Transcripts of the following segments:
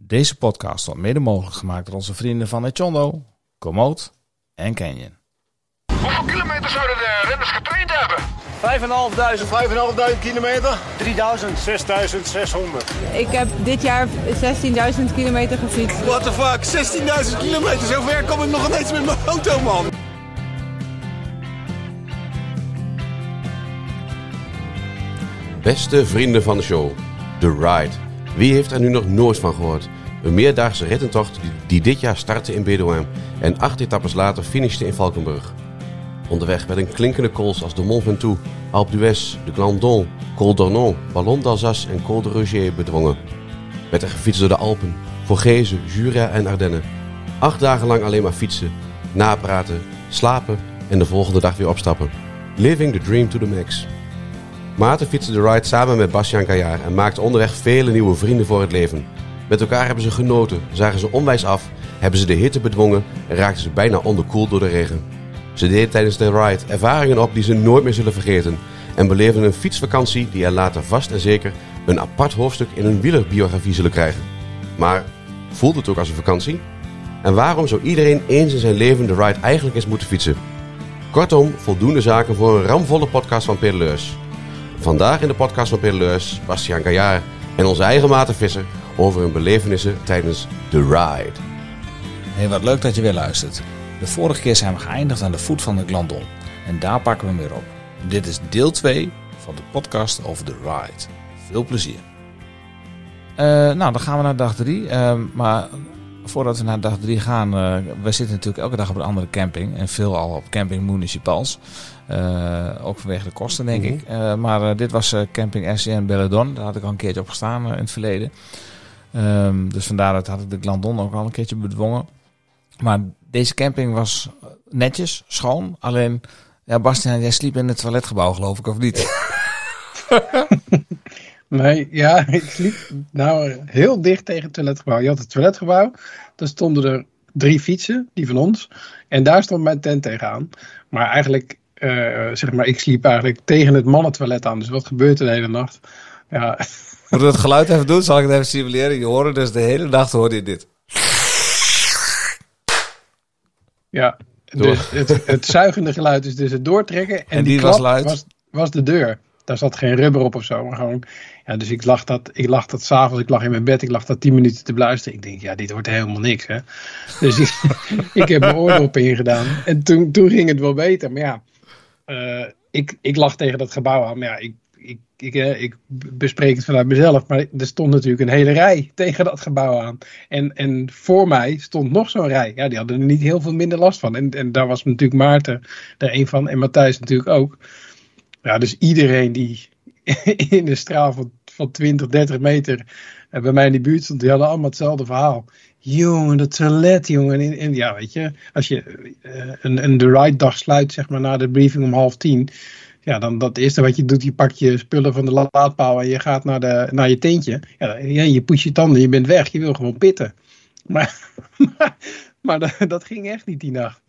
Deze podcast wordt mede mogelijk gemaakt door onze vrienden van Echondo, Komoot en Canyon. Hoeveel kilometer zouden de renners getraind hebben? 5.500 kilometer. 3000. 6600. Ik heb dit jaar 16.000 kilometer gefietst. What the fuck, 16.000 kilometer. Zo ver kom ik nog ineens met mijn auto, man. Beste vrienden van de show, The Ride. Wie heeft er nu nog nooit van gehoord? Een meerdaagse rittentocht die, dit jaar startte in Bedouin en acht etappes later finishte in Valkenburg. Onderweg werden klinkende cols als de Mont Ventoux, Alpe d'Huez, de Glandon, Col d'Ornon, Ballon d'Alsace en Col de Roger bedwongen. Werd er gefietst door de Alpen, Vorgezen, Jura en Ardennen. Acht dagen lang alleen maar fietsen, napraten, slapen en de volgende dag weer opstappen. Living the dream to the max. Maarten fietste de ride samen met Bastiaan Kajaar en maakte onderweg vele nieuwe vrienden voor het leven. Met elkaar hebben ze genoten, zagen ze onwijs af, hebben ze de hitte bedwongen en raakten ze bijna onderkoeld door de regen. Ze deden tijdens de ride ervaringen op die ze nooit meer zullen vergeten en beleefden een fietsvakantie die er later vast en zeker een apart hoofdstuk in hun wielerbiografie zullen krijgen. Maar voelt het ook als een vakantie? En waarom zou iedereen eens in zijn leven de ride eigenlijk eens moeten fietsen? Kortom, voldoende zaken voor een ramvolle podcast van Pedaleurs. Vandaag in de podcast van Pedaleurs, Bastiaan Kajaar en onze eigen Maarten Visser over hun belevenissen tijdens de ride. Hey, wat leuk dat je weer luistert. De vorige keer zijn we geëindigd aan de voet van de Glandon. En daar pakken we hem weer op. Dit is deel 2 van de podcast over de ride. Veel plezier. Eh, nou, dan gaan we naar dag 3. maar voordat we naar dag 3 gaan, eh, we zitten natuurlijk elke dag op een andere camping. En veel al op camping municipals. Eh, ook vanwege de kosten, denk ik. Eh, maar dit was camping SCN Belledon. Daar had ik al een keertje op gestaan in het verleden. Ehm, dus vandaar dat had ik de Glandon ook al een keertje bedwongen. Maar deze camping was netjes, schoon. Alleen, ja, Bastiaan, jij sliep in het toiletgebouw, geloof ik, of niet? Nee, ja, ik sliep nou heel dicht tegen het toiletgebouw. Je had het toiletgebouw, daar stonden er drie fietsen, die van ons. En daar stond mijn tent tegenaan. Maar eigenlijk, uh, zeg maar, ik sliep eigenlijk tegen het mannentoilet aan. Dus wat gebeurt er de hele nacht? Ja. Moet het geluid even doen? Zal ik het even simuleren? Je hoorde dus de hele nacht hoorde je dit. Ja, dus het, het zuigende geluid is dus het doortrekken. En, En die, was luid? Was, was de deur. Daar zat geen rubber op of zo. Maar gewoon, dus ik lag dat, ik lag dat s'avonds, ik lag in mijn bed, ik lag dat tien minuten te beluisteren. Ik denk, ja, dit wordt helemaal niks, hè. Dus ik, ik heb mijn oordop ingedaan. En toen, toen ging het wel beter. Maar ja, eh, ik, ik lag tegen dat gebouw aan. Maar ja, ik, ik, ik, eh, ik bespreek het vanuit mezelf. Maar er stond natuurlijk een hele rij tegen dat gebouw aan. En, en voor mij stond nog zo'n rij. Ja, die hadden er niet heel veel minder last van. En, en daar was natuurlijk Maarten er een van. En Matthijs natuurlijk ook. Ja, dus iedereen die in een straal van, van 20, 30 meter eh, bij mij in die buurt stond, die hadden allemaal hetzelfde verhaal. Jongen, dat toilet, jongen. En, ja, weet je, als je eh, een, een de ride dag sluit, zeg maar, na de briefing om half tien. Ja, dan dat eerste wat je doet, je pakt je spullen van de laadpaal en je gaat naar, de, naar je tentje. Ja, je poetst je tanden, je bent weg, je wil gewoon pitten. Maar, maar, maar dat, dat ging echt niet die nacht.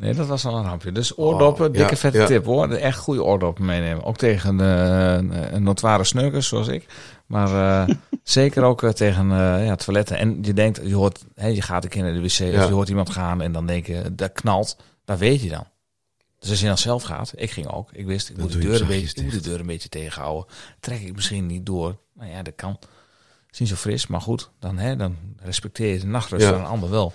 Nee, dat was wel een rampje. Dus oordoppen, Oh, dikke ja, vette ja. tip hoor. Echt goede oordoppen meenemen. Ook tegen eh, een, notoire snurkers zoals ik. Maar eh, zeker ook eh, tegen ja, toiletten. En je denkt, je hoort, hè, je gaat een keer naar de wc Ja. of je hoort iemand gaan en dan denk je, dat knalt. Dat weet je dan. Dus als je dan zelf gaat, ik ging ook. Ik wist, ik moet, de deur, een beetje, moet de deur een beetje tegenhouden. Trek ik misschien niet door. Nou ja, dat kan. is niet zo fris, maar goed. Dan, hè, dan respecteer je de nachtrust Ja. van een ander wel.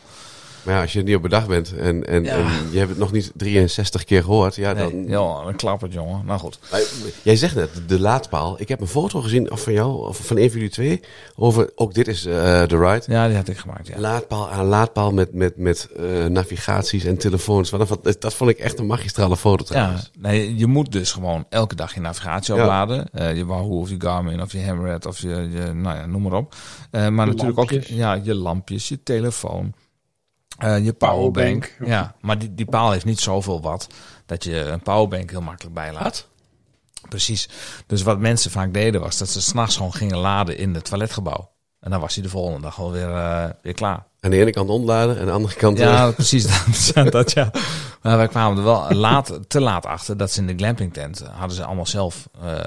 Maar ja, als je niet op bedacht bent en, en, Ja. en je hebt het nog niet 63 keer gehoord, ja, Nee, dan... ja, dan klappert jongen. Nou goed. Maar Jij zegt net, de laadpaal. Ik heb een foto gezien of van jou, of van een van jullie twee, over, ook dit is eh de ride. Ja, die had ik gemaakt, ja. Laadpaal aan laadpaal met, met, met eh, navigaties en telefoons. Dat, dat vond ik echt een magistrale foto Ja, trouwens. nee, je moet dus gewoon elke dag je navigatie Ja. opladen. Eh, je Wahoo of je Garmin of je Hammerhead of je, je nou ja, noem maar op. Eh, maar Je natuurlijk lampjes. ook ja, je lampjes, je telefoon, eh, je powerbank. Powerbank. Ja, maar die, die paal heeft niet zoveel wat dat je een powerbank heel makkelijk bijlaat. Precies. Dus wat mensen vaak deden was dat ze s'nachts gewoon gingen laden in het toiletgebouw. En dan was hij de volgende dag gewoon weer, eh, weer klaar. Aan de ene kant ontladen en aan de andere kant... eh, Ja, precies. Dat, dat ja. Maar wij kwamen er wel laat, te laat achter dat ze in de glamping tent hadden ze allemaal zelf eh,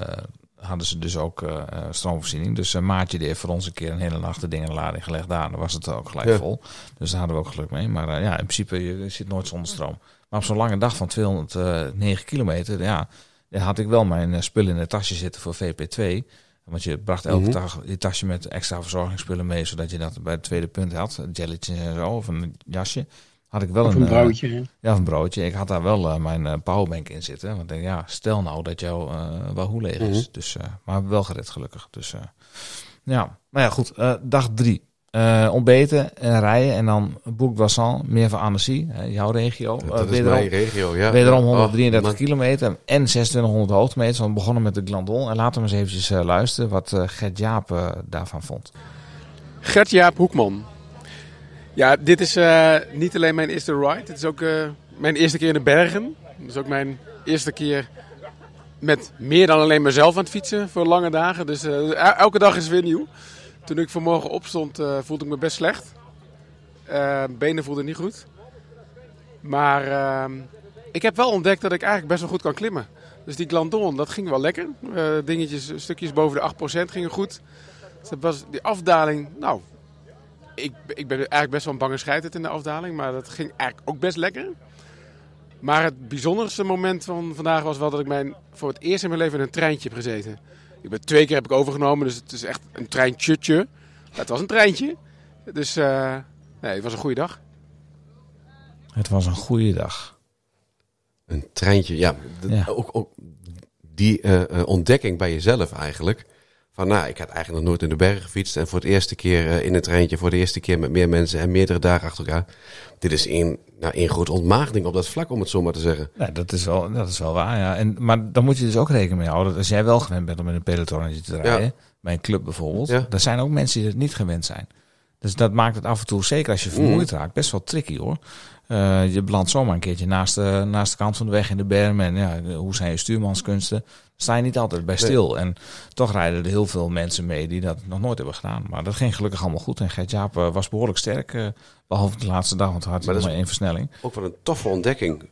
hadden ze dus ook eh, eh, stroomvoorziening. Dus eh, Maatje die heeft voor ons een keer een hele nacht de dingen in lading gelegd daar. Dan was het ook gelijk Ja. vol. Dus daar hadden we ook geluk mee. Maar ja, in principe, je zit nooit zonder stroom. Maar op zo'n lange dag van 209 kilometer, ja, had ik wel mijn spullen in het tasje zitten voor VP2. Want je bracht elke Mhm. dag je tasje met extra verzorgingsspullen mee, zodat je dat bij het tweede punt had. Jelletjes en zo, of een jasje. Had ik wel Of een, een eh, broodje. hè. ja, of een broodje. Ik had daar wel eh, mijn eh, powerbank in zitten. Want ik denk, ja, stel nou dat jouw eh wel hoe leeg is. Mhm. Dus, eh, maar wel gered gelukkig. Dus eh, ja, maar ja, goed. eh, dag drie. Eh, ontbeten en rijden. En dan Boek Bassan, meer van Annecy, jouw regio. Dat is wederom, mijn regio, ja. wederom Oh, 133 man. kilometer en 2600 hoogtemeters. Want we begonnen met de Glandon. En laten we eens eventjes eh, luisteren wat eh, Gert Jaap eh, daarvan vond. Gert-Jaap Hoekman. Ja, dit is eh, niet alleen mijn eerste ride. Het is ook eh, mijn eerste keer in de bergen. Is ook mijn eerste keer met meer dan alleen mezelf aan het fietsen voor lange dagen. Dus eh, el- elke dag is weer nieuw. Toen ik vanmorgen opstond voelde ik me best slecht. Benen voelden niet goed. Maar ehm, ik heb wel ontdekt dat ik eigenlijk best wel goed kan klimmen. Dus die Glandon, dat ging wel lekker. Dingetjes, stukjes boven de 8% gingen goed. Dus dat was die afdaling, nou, ik, ik ben eigenlijk best wel een bange scheiter in de afdaling, maar dat ging eigenlijk ook best lekker. Maar het bijzonderste moment van vandaag was wel dat ik mijn, voor het eerst in mijn leven in een treintje heb gezeten. Ik ben twee keer heb ik overgenomen, dus het is echt een treintje. Het was een treintje. Dus eh, nee, het was een goede dag. Het was een goede dag. Een treintje, Ja. Ook, ook die eh, eh, ontdekking bij jezelf eigenlijk. Van nou, ik had eigenlijk nog nooit in de bergen gefietst. En voor het eerste keer eh, in een treintje, voor de eerste keer met meer mensen en meerdere dagen achter elkaar. Dit is één, nou, één grote ontmaagding op dat vlak, om het zo maar te zeggen. Ja, dat is wel, dat is wel waar, ja. En, maar dan moet je dus ook rekening mee houden. dat Als jij wel gewend bent om in een pelotonnetje te rijden, bij een club bijvoorbeeld, Ja. er zijn ook mensen die het niet gewend zijn. Dus dat maakt het af en toe, zeker als je vermoeid raakt, best wel tricky hoor. Eh, je belandt zomaar een keertje naast de, naast de kant van de weg in de berm. En ja, hoe zijn je stuurmanskunsten? Daar sta je niet altijd bij stil. En toch rijden er heel veel mensen mee die dat nog nooit hebben gedaan. Maar dat ging gelukkig allemaal goed. En Gert Jaap eh, was behoorlijk sterk. eh, behalve de laatste dag, want hij had Maar dat maar is- één versnelling. Ook wel een toffe ontdekking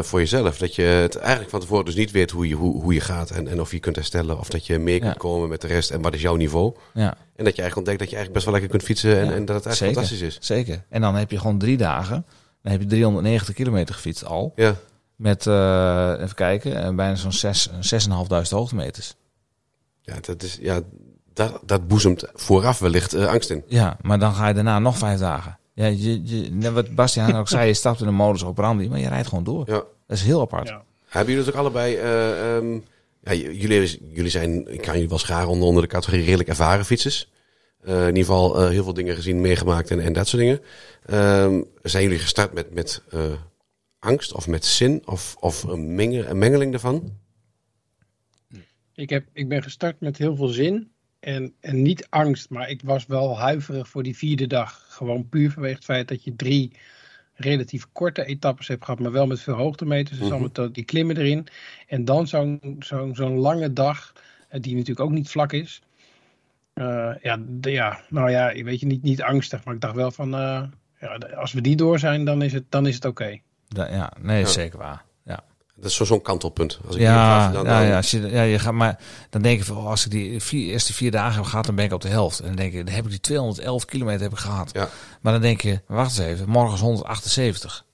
voor jezelf. Dat je het eigenlijk van tevoren dus niet weet hoe je, hoe, hoe je gaat. En, en of je kunt herstellen. Of dat je mee kunt komen met de rest. En wat is jouw niveau. Ja. En dat je eigenlijk ontdekt dat je eigenlijk best wel lekker kunt fietsen. En, Ja, en dat het eigenlijk zeker. fantastisch is. Zeker. En dan heb je gewoon drie dagen. Dan heb je 390 kilometer gefietst al. Ja. Met, eh, even kijken, eh, bijna zo'n 6 6.500 hoogtemeters. Ja, dat, is, ja dat, dat boezemt vooraf wellicht eh, angst in. Ja, maar dan ga je daarna nog vijf dagen. Ja, je, je, wat Bastiaan ook zei, je stapt in een modus operandi, maar je rijdt gewoon door. Ja. Dat is heel apart. Ja. Hebben jullie het ook allebei... eh, ehm, ja, jullie, jullie zijn, ik kan jullie wel scharen onder, onder de categorie redelijk ervaren fietsers. Eh, in ieder geval eh, heel veel dingen gezien, meegemaakt en, en dat soort dingen. Ehm, zijn jullie gestart met, met eh, angst of met zin of, of een, menge, een mengeling daarvan? Ik, heb, ik ben gestart met heel veel zin en, en niet angst, maar ik was wel huiverig voor die vierde dag. Gewoon puur vanwege het feit dat je drie relatief korte etappes hebt gehad, maar wel met veel hoogtemeters. Dus Mhm. allemaal die klimmen erin. En dan zo'n zo'n zo'n lange dag, die natuurlijk ook niet vlak is. Eh, ja, de- ja, nou ja, weet je, niet, niet angstig, maar ik dacht wel van, eh, ja, als we die door zijn, dan is het, dan is het oké. Ja, nee, Ja. zeker waar. Ja, Dat is zo- zo'n kantelpunt. Als ik ja, dan, ja, dan- ja, als je, ja, je gaat maar, dan denk je van, oh, als ik die vier, eerste vier dagen heb gehad, dan ben ik op de helft. En dan denk je, dan heb ik die 211 kilometer heb ik gehad. Ja. Maar dan denk je, wacht eens even, morgen is 178.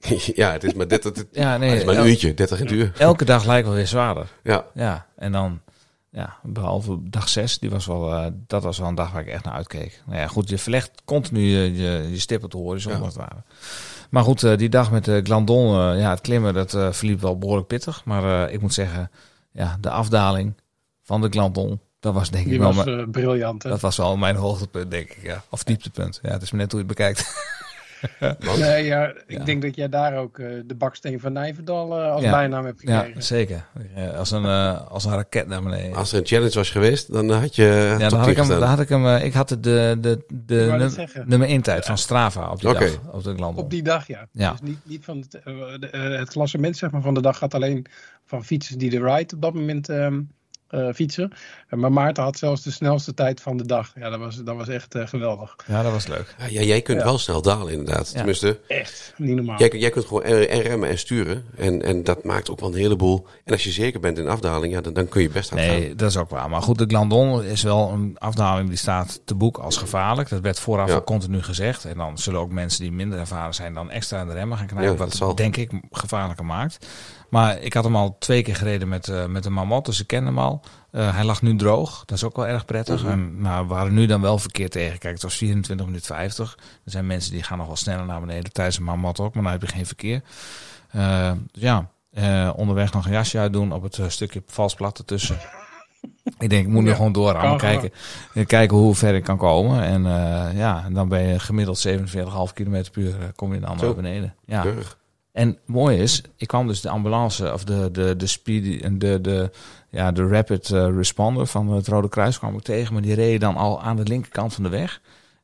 ja, het is maar dit, het, het, Ja, nee, het is maar een uurtje, 30 in het uur. elke dag lijkt wel weer zwaarder. Ja, Ja, en dan, ja, behalve dag 6, die was wel, eh, dat was wel een dag waar ik echt naar uitkeek. Nou ja, goed, je verlegt continu je, je, je stip op de horizon, Ja. als het ware. Maar goed, eh, die dag met de Glandon, eh, ja, het klimmen, dat verliep wel behoorlijk pittig. Maar ik moet zeggen, ja, de afdaling van de Glandon, dat was denk Die ik wel, was mijn- briljant. Hè? dat was wel mijn hoogtepunt, denk ik, ja. Of dieptepunt. Ja, het is maar net hoe je het bekijkt. Nee, ja, ik Ja. denk dat jij daar ook eh, de baksteen van Nijverdal eh, als Ja. bijnaam hebt Ja, gekregen. zeker. Eh, als, een, eh, als een raket naar beneden. als er een challenge was geweest, dan had je Ja, dan had 10 ik hem, dan had ik hem, ik had de, de, de, de num- nummer 1 tijd van Strava op die Oké. dag, op de. Op die dag, ja. Ja. Dus niet, niet van het, de, het klassement zeg maar, van de dag gaat alleen van fietsers die de ride op dat moment ehm, eh, fietsen. Maar Maarten had zelfs de snelste tijd van de dag. Ja, dat was, dat was echt eh, geweldig. Ja, dat was leuk. Ja, jij kunt Ja. wel snel dalen inderdaad. Ja. Tenminste, Echt, niet normaal. jij, jij kunt gewoon en, en remmen en sturen. En, en dat maakt ook wel een heleboel. En als je zeker bent in afdaling, ja, dan, dan kun je best gaan. Nee, dat is ook waar. Maar goed, de Glandon is wel een afdaling die staat te boek als gevaarlijk. Dat werd vooraf Ja. al continu gezegd. En dan zullen ook mensen die minder ervaren zijn dan extra aan de remmen gaan knijpen. Ja, dat wat zal. denk ik gevaarlijker maakt. Maar ik had hem al twee keer gereden met, eh, met een mamot, dus ik ken hem al. Eh, hij lag nu droog, dat is ook wel erg prettig. Mhm. En, nou, we waren nu dan wel verkeerd tegen. Kijk, het was 24 minuten 50. Er zijn mensen die gaan nog wel sneller naar beneden tijdens een mamot ook, maar dan heb je geen verkeer. Dus ja, onderweg nog een jasje uitdoen op het stukje valsplat ertussen. Ik denk, ik moet nu Ja, gewoon doorrammen. kan Kijken, kijken hoe ver ik kan komen. En ja, dan ben je gemiddeld 47,5 km per uur. Kom je dan Zo. naar beneden. Ja. En mooi is, ik kwam dus de ambulance of de, de, de speedy, de, de, ja, de rapid eh, responder van het Rode Kruis kwam ik tegen. Maar die reden dan al aan de linkerkant van de weg.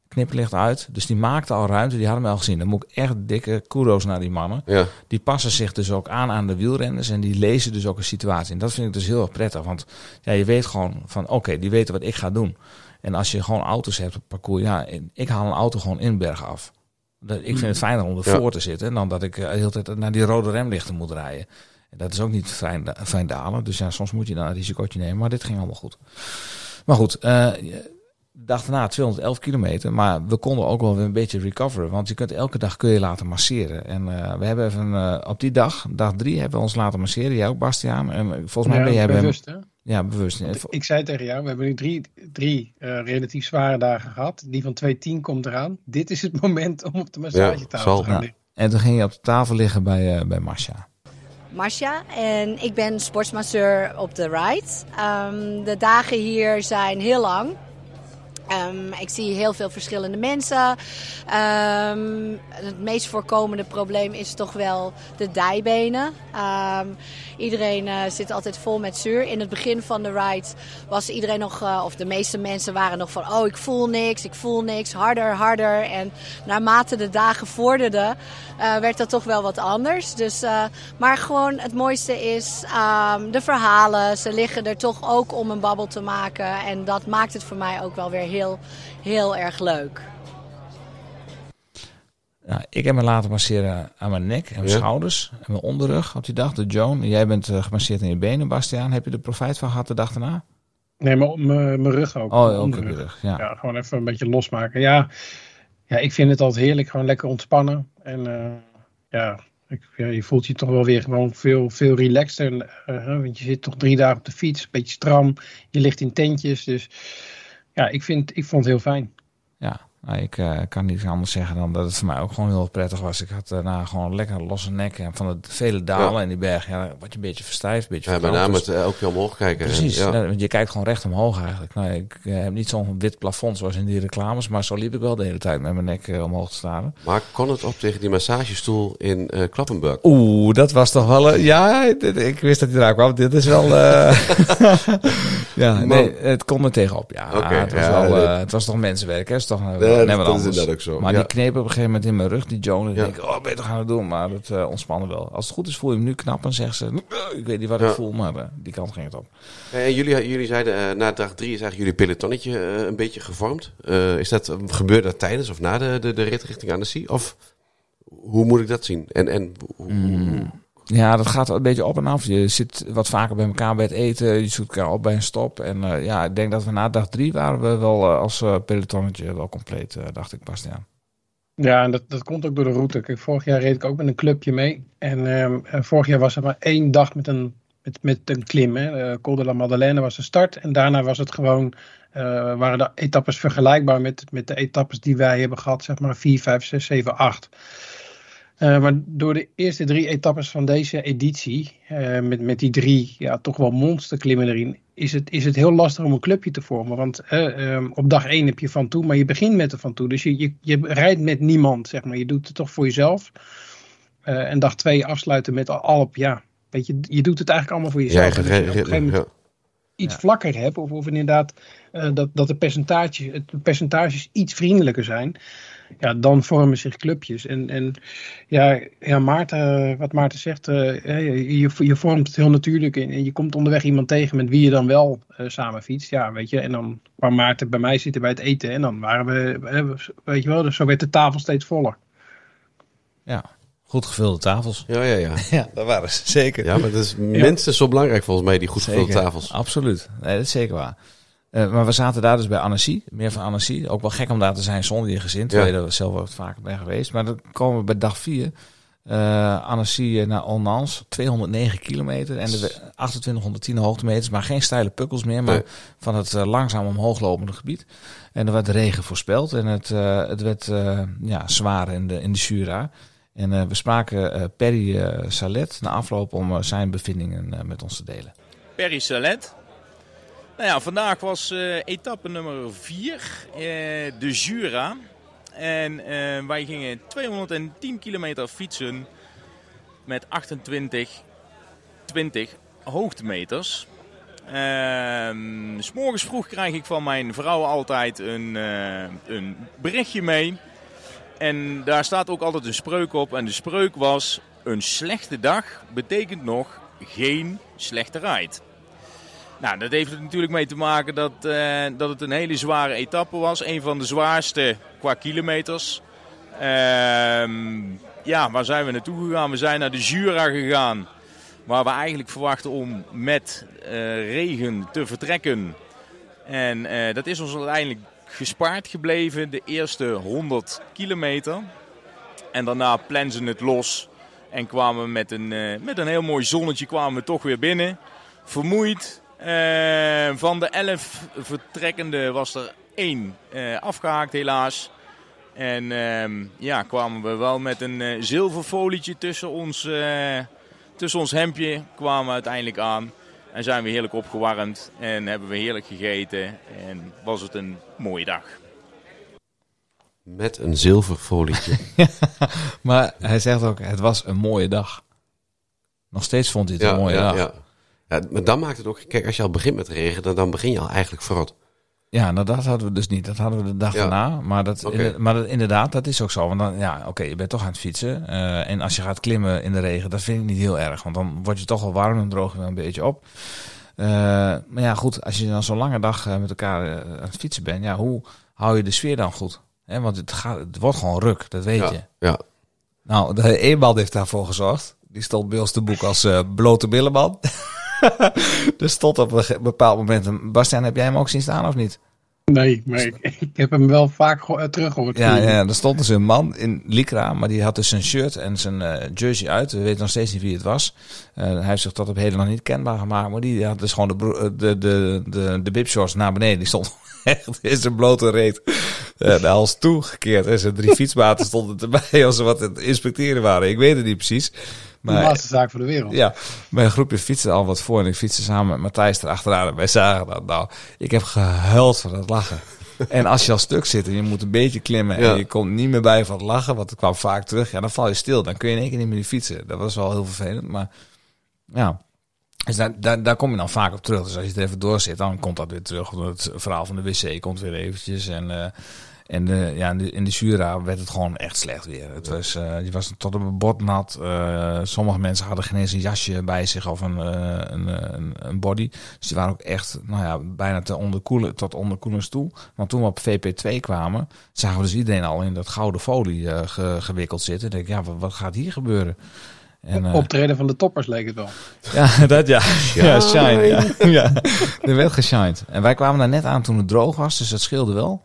Knipperlicht uit. Dus die maakten al ruimte. Die hadden me al gezien. Dan moet ik echt dikke kudos naar die mannen. Ja, Die passen zich dus ook aan aan de wielrenners. En die lezen dus ook een situatie. En dat vind ik dus heel erg prettig. Want ja, je weet gewoon van oké, die weten wat ik ga doen. En als je gewoon auto's hebt op het parcours. Ja, ik haal een auto gewoon in berg af. Ik vind het fijner om ervoor Ja. te zitten. Dan dat ik eh, de hele tijd naar die rode remlichten moet rijden. En dat is ook niet fijn, fijn dalen. Dus ja, soms moet je dan een risicootje nemen. Maar dit ging allemaal goed. Maar goed, eh, de dag daarna 211 kilometer. Maar we konden ook wel weer een beetje recoveren. Want je kunt elke dag kun je laten masseren. En eh, we hebben even eh, op die dag, dag drie, hebben we ons laten masseren. Jij ook, Bastiaan. En eh, volgens mij Ja, ben jij bewust, hè? Ja, bewust. Ik zei tegen jou, we hebben nu drie, drie eh, relatief zware dagen gehad. Die van 2.10 komt eraan. Dit is het moment om op de massagetafel te gaan Ja. liggen. En toen ging je op de tafel liggen bij, eh bij Marcia. Marcia en ik ben sportsmasseur op de ride. Ehm, de dagen hier zijn heel lang. Ehm, ik zie heel veel verschillende mensen. Ehm, het meest voorkomende probleem is toch wel de dijbenen. Ehm, iedereen eh, zit altijd vol met zuur. In het begin van de ride was iedereen nog, eh, of de meeste mensen waren nog van: oh, ik voel niks, ik voel niks, harder, harder. En naarmate de dagen vorderden, eh, werd dat toch wel wat anders. Dus, maar gewoon het mooiste is ehm, de verhalen. Ze liggen er toch ook om een babbel te maken. En dat maakt het voor mij ook wel weer heel, heel erg leuk. Ja, ik heb me laten masseren aan mijn nek en mijn Ja. schouders en mijn onderrug op die dag. De Joan, jij bent eh, gemasseerd in je benen, Bastiaan. Heb je er profijt van gehad de dag daarna? Nee, maar op mijn mijn rug ook. Oh, ook op je rug. Ja. Ja, gewoon even een beetje losmaken. Ja, ja, ik vind het altijd heerlijk. Gewoon lekker ontspannen. En eh, ja, ik, ja, je voelt je toch wel weer gewoon veel, veel relaxter. eh, hè, want je zit toch drie dagen op de fiets. Een beetje stram. Je ligt in tentjes. Dus ja, ik, vind, ik vond het heel fijn. Ja, nou, ik eh, kan niet anders zeggen dan dat het voor mij ook gewoon heel prettig was. Ik had daarna gewoon lekker losse nek en van de vele dalen Ja. in die berg. Ja, word je een beetje verstijfd, een beetje ja met name Dus- eh, ook weer omhoog kijken. Precies, ja. je kijkt gewoon recht omhoog eigenlijk. Nou, ik eh, heb niet zo'n wit plafond zoals in die reclames, maar zo liep ik wel de hele tijd met mijn nek eh, omhoog te staren. Maar kon het op tegen die massagestoel in Klappenburg? Oeh, dat was toch wel... ja, dit- ik wist dat hij eraan kwam. Dit is wel... ja, nee, het kon er tegenop. Ja, het, was wel, het was toch mensenwerk, hè? Het is toch uh, dat- dat is inderdaad ook zo, Maar die kneep op een gegeven moment in mijn rug, die Joan. En Ja. ik denk, oh, beter gaan we doen. Maar het eh ontspannen wel. Als het goed is, voel je hem nu knappen. Zegt ze, "Eh, ik weet niet wat ik voel, maar eh, die kant ging het op. Eh, En jullie, jullie zeiden eh, na dag drie is eigenlijk jullie pelotonnetje eh, een beetje gevormd. Eh, is dat, gebeurde dat tijdens of na de, de, de rit richting Annecy? Of hoe moet ik dat zien? En, en hoe- Mm. Ja, dat gaat een beetje op en af. Je zit wat vaker bij elkaar bij het eten. Je zoekt elkaar op bij een stop. En eh, ja, ik denk dat we na dag drie waren we wel eh, als eh, pelotonnetje wel compleet, dacht ik, Bastiaan. Ja, en dat, dat komt ook door de route. Vorig jaar reed ik ook met een clubje mee. En ehm, eh, vorig jaar was er maar één dag met een, met, met een klim. Hè. Col de la Madeleine was de start. En daarna was het gewoon, waren de etappes vergelijkbaar met, met de etappes die wij hebben gehad. Zeg maar 4, 5, 6, 7, 8. Eh, maar door de eerste drie etappes van deze editie, eh, met, met die drie ja, toch wel monsterklimmen erin, is het, is het heel lastig om een clubje te vormen. Want eh, ehm, op dag één heb je van toe, maar je begint met de van toe. Dus je, je, je rijdt met niemand, zeg maar. Je doet het toch voor jezelf. En dag twee afsluiten met al op, ja, weet je, je doet het eigenlijk allemaal voor je jezelf. eigen Dus je op een gegeven moment- ja. iets Ja. vlakker heb, of, of inderdaad dat, dat de, percentage, het- de percentages iets vriendelijker zijn, ja, dan vormen zich clubjes. En, en ja, ja, Maarten, wat Maarten zegt, eh, hè, je, je, je vormt het heel natuurlijk en, en je komt onderweg iemand tegen met wie je dan wel eh, samen fietst. Ja, weet je, en dan kwam Maarten bij mij zitten bij het eten en dan waren we, weet je wel, dus zo werd de tafel steeds voller. Ja, goed gevulde tafels. Ja, ja, ja. Ja, dat waren ze zeker. Ja, maar dat is minstens zo belangrijk volgens mij, die goed gevulde Zeker. tafels. Absoluut. Nee, dat is zeker waar. Eh, maar we zaten daar dus bij Annecy, meer van Annecy. Ook wel gek om daar te zijn zonder je gezin, terwijl Ja. je er zelf wat vaker ben geweest. Maar dan komen we bij dag 4. eh Annecy eh, naar Onans, 209 kilometer en de we- 2810 hoogtemeters, maar geen steile pukkels meer, maar Nee. van het eh, langzaam omhoog lopende gebied. En er werd regen voorspeld en het, eh, het werd eh, ja, zwaar in de, in de Jura. En eh, we spraken eh, Perry Salet na afloop om zijn bevindingen eh, met ons te delen. Perry Salet. Nou ja, vandaag was eh, etappe nummer 4, de Jura. En eh, wij gingen 210 kilometer fietsen met 28, 20 hoogtemeters. Ehm, s morgens vroeg krijg ik van mijn vrouw altijd een, eh, een berichtje mee. En daar staat ook altijd een spreuk op. En de spreuk was: Een slechte dag betekent nog geen slechte ride. Nou, dat heeft er natuurlijk mee te maken dat, eh, dat het een hele zware etappe was. Een van de zwaarste qua kilometers. Ehm, ja, waar zijn we naartoe gegaan? We zijn naar de Jura gegaan. Waar we eigenlijk verwachten om met eh, regen te vertrekken. En eh, dat is ons uiteindelijk gespaard gebleven, de eerste 100 kilometer. En daarna plensen het los. En kwamen we met een, met een heel mooi zonnetje kwamen we toch weer binnen. Vermoeid. Eh, van de 11 vertrekkende was er één eh, afgehaakt helaas. En ehm, ja, kwamen we wel met een eh, zilverfolietje tussen ons, eh, tussen ons hemdje kwamen we uiteindelijk aan. En zijn we heerlijk opgewarmd en hebben we heerlijk gegeten. En was het een mooie dag. Met een zilverfolietje. Maar hij zegt ook, het was een mooie dag. Nog steeds vond hij het een mooie ja, dag. ja. Ja, maar dan maakt het ook... Kijk, als je al begint met regen, dan, begin je al eigenlijk verrot. Ja, nou dat hadden we dus niet. Dat hadden we de dag Ja. daarna. Maar, dat, maar dat, inderdaad, dat is ook zo. Want dan, ja, oké, je bent toch aan het fietsen. Eh, en als je gaat klimmen in de regen, dat vind ik niet heel erg. Want dan word je toch wel warm en droog je wel een beetje op. Eh, maar ja, goed, als je dan zo'n lange dag eh, met elkaar aan het fietsen bent, ja, hoe hou je de sfeer dan goed? Want het, gaat, het wordt gewoon ruk, dat weet je. Ja. Nou, de Eeman heeft daarvoor gezorgd. Die stond bij ons te boek als eh, blote billenman. er stond op een bepaald moment. Bastiaan, heb jij hem ook zien staan of niet? Nee, maar ik, ik heb hem wel vaak eh, teruggehoord. Ja, ja, er stond dus een man in Lycra, maar die had dus zijn shirt en zijn eh, jersey uit. We weten nog steeds niet wie het was. Eh, hij heeft zich tot op heden nog niet kenbaar gemaakt, maar die had dus gewoon de, de, de, de, de bibshorts naar beneden. Die stond echt in zijn blote reet eh, de hals toegekeerd. En zijn drie fietsmaten stonden erbij als ze wat aan het inspecteren waren. Ik weet het niet precies. De laatste zaak voor de wereld. ja, mijn groepje fietste al wat voor en ik fietste samen met Matthijs erachteraan. En wij zagen dat. Nou, ik heb gehuild van het lachen. En als je al stuk zit en je moet een beetje klimmen en Ja. je komt niet meer bij van het lachen, want het kwam vaak terug, ja, dan val je stil. Dan kun je in één keer niet meer fietsen. Dat was wel heel vervelend, maar ja. Dus daar, daar, daar kom je dan vaak op terug. Dus als je er even door zit, dan komt dat weer terug. Het verhaal van de wc komt weer eventjes. En, eh, en de, ja, in de, in de Jura werd het gewoon echt slecht weer. Het was, eh, je was tot op een bot nat. Eh, sommige mensen hadden geen eens een jasje bij zich of een, eh, een, eh, een, een body. Dus die waren ook echt nou ja, bijna te onderkoelen, tot onderkoelens toe. Want toen we op VP2 kwamen, zagen we dus iedereen al in dat gouden folie eh, ge- gewikkeld zitten. Ik denk, ja, wat, wat gaat hier gebeuren? En, eh, Optreden van de toppers leek het wel. ja, dat ja. Ja, shine. Ja. ja. Er werd geshined. En wij kwamen daar net aan toen het droog was, dus dat scheelde wel.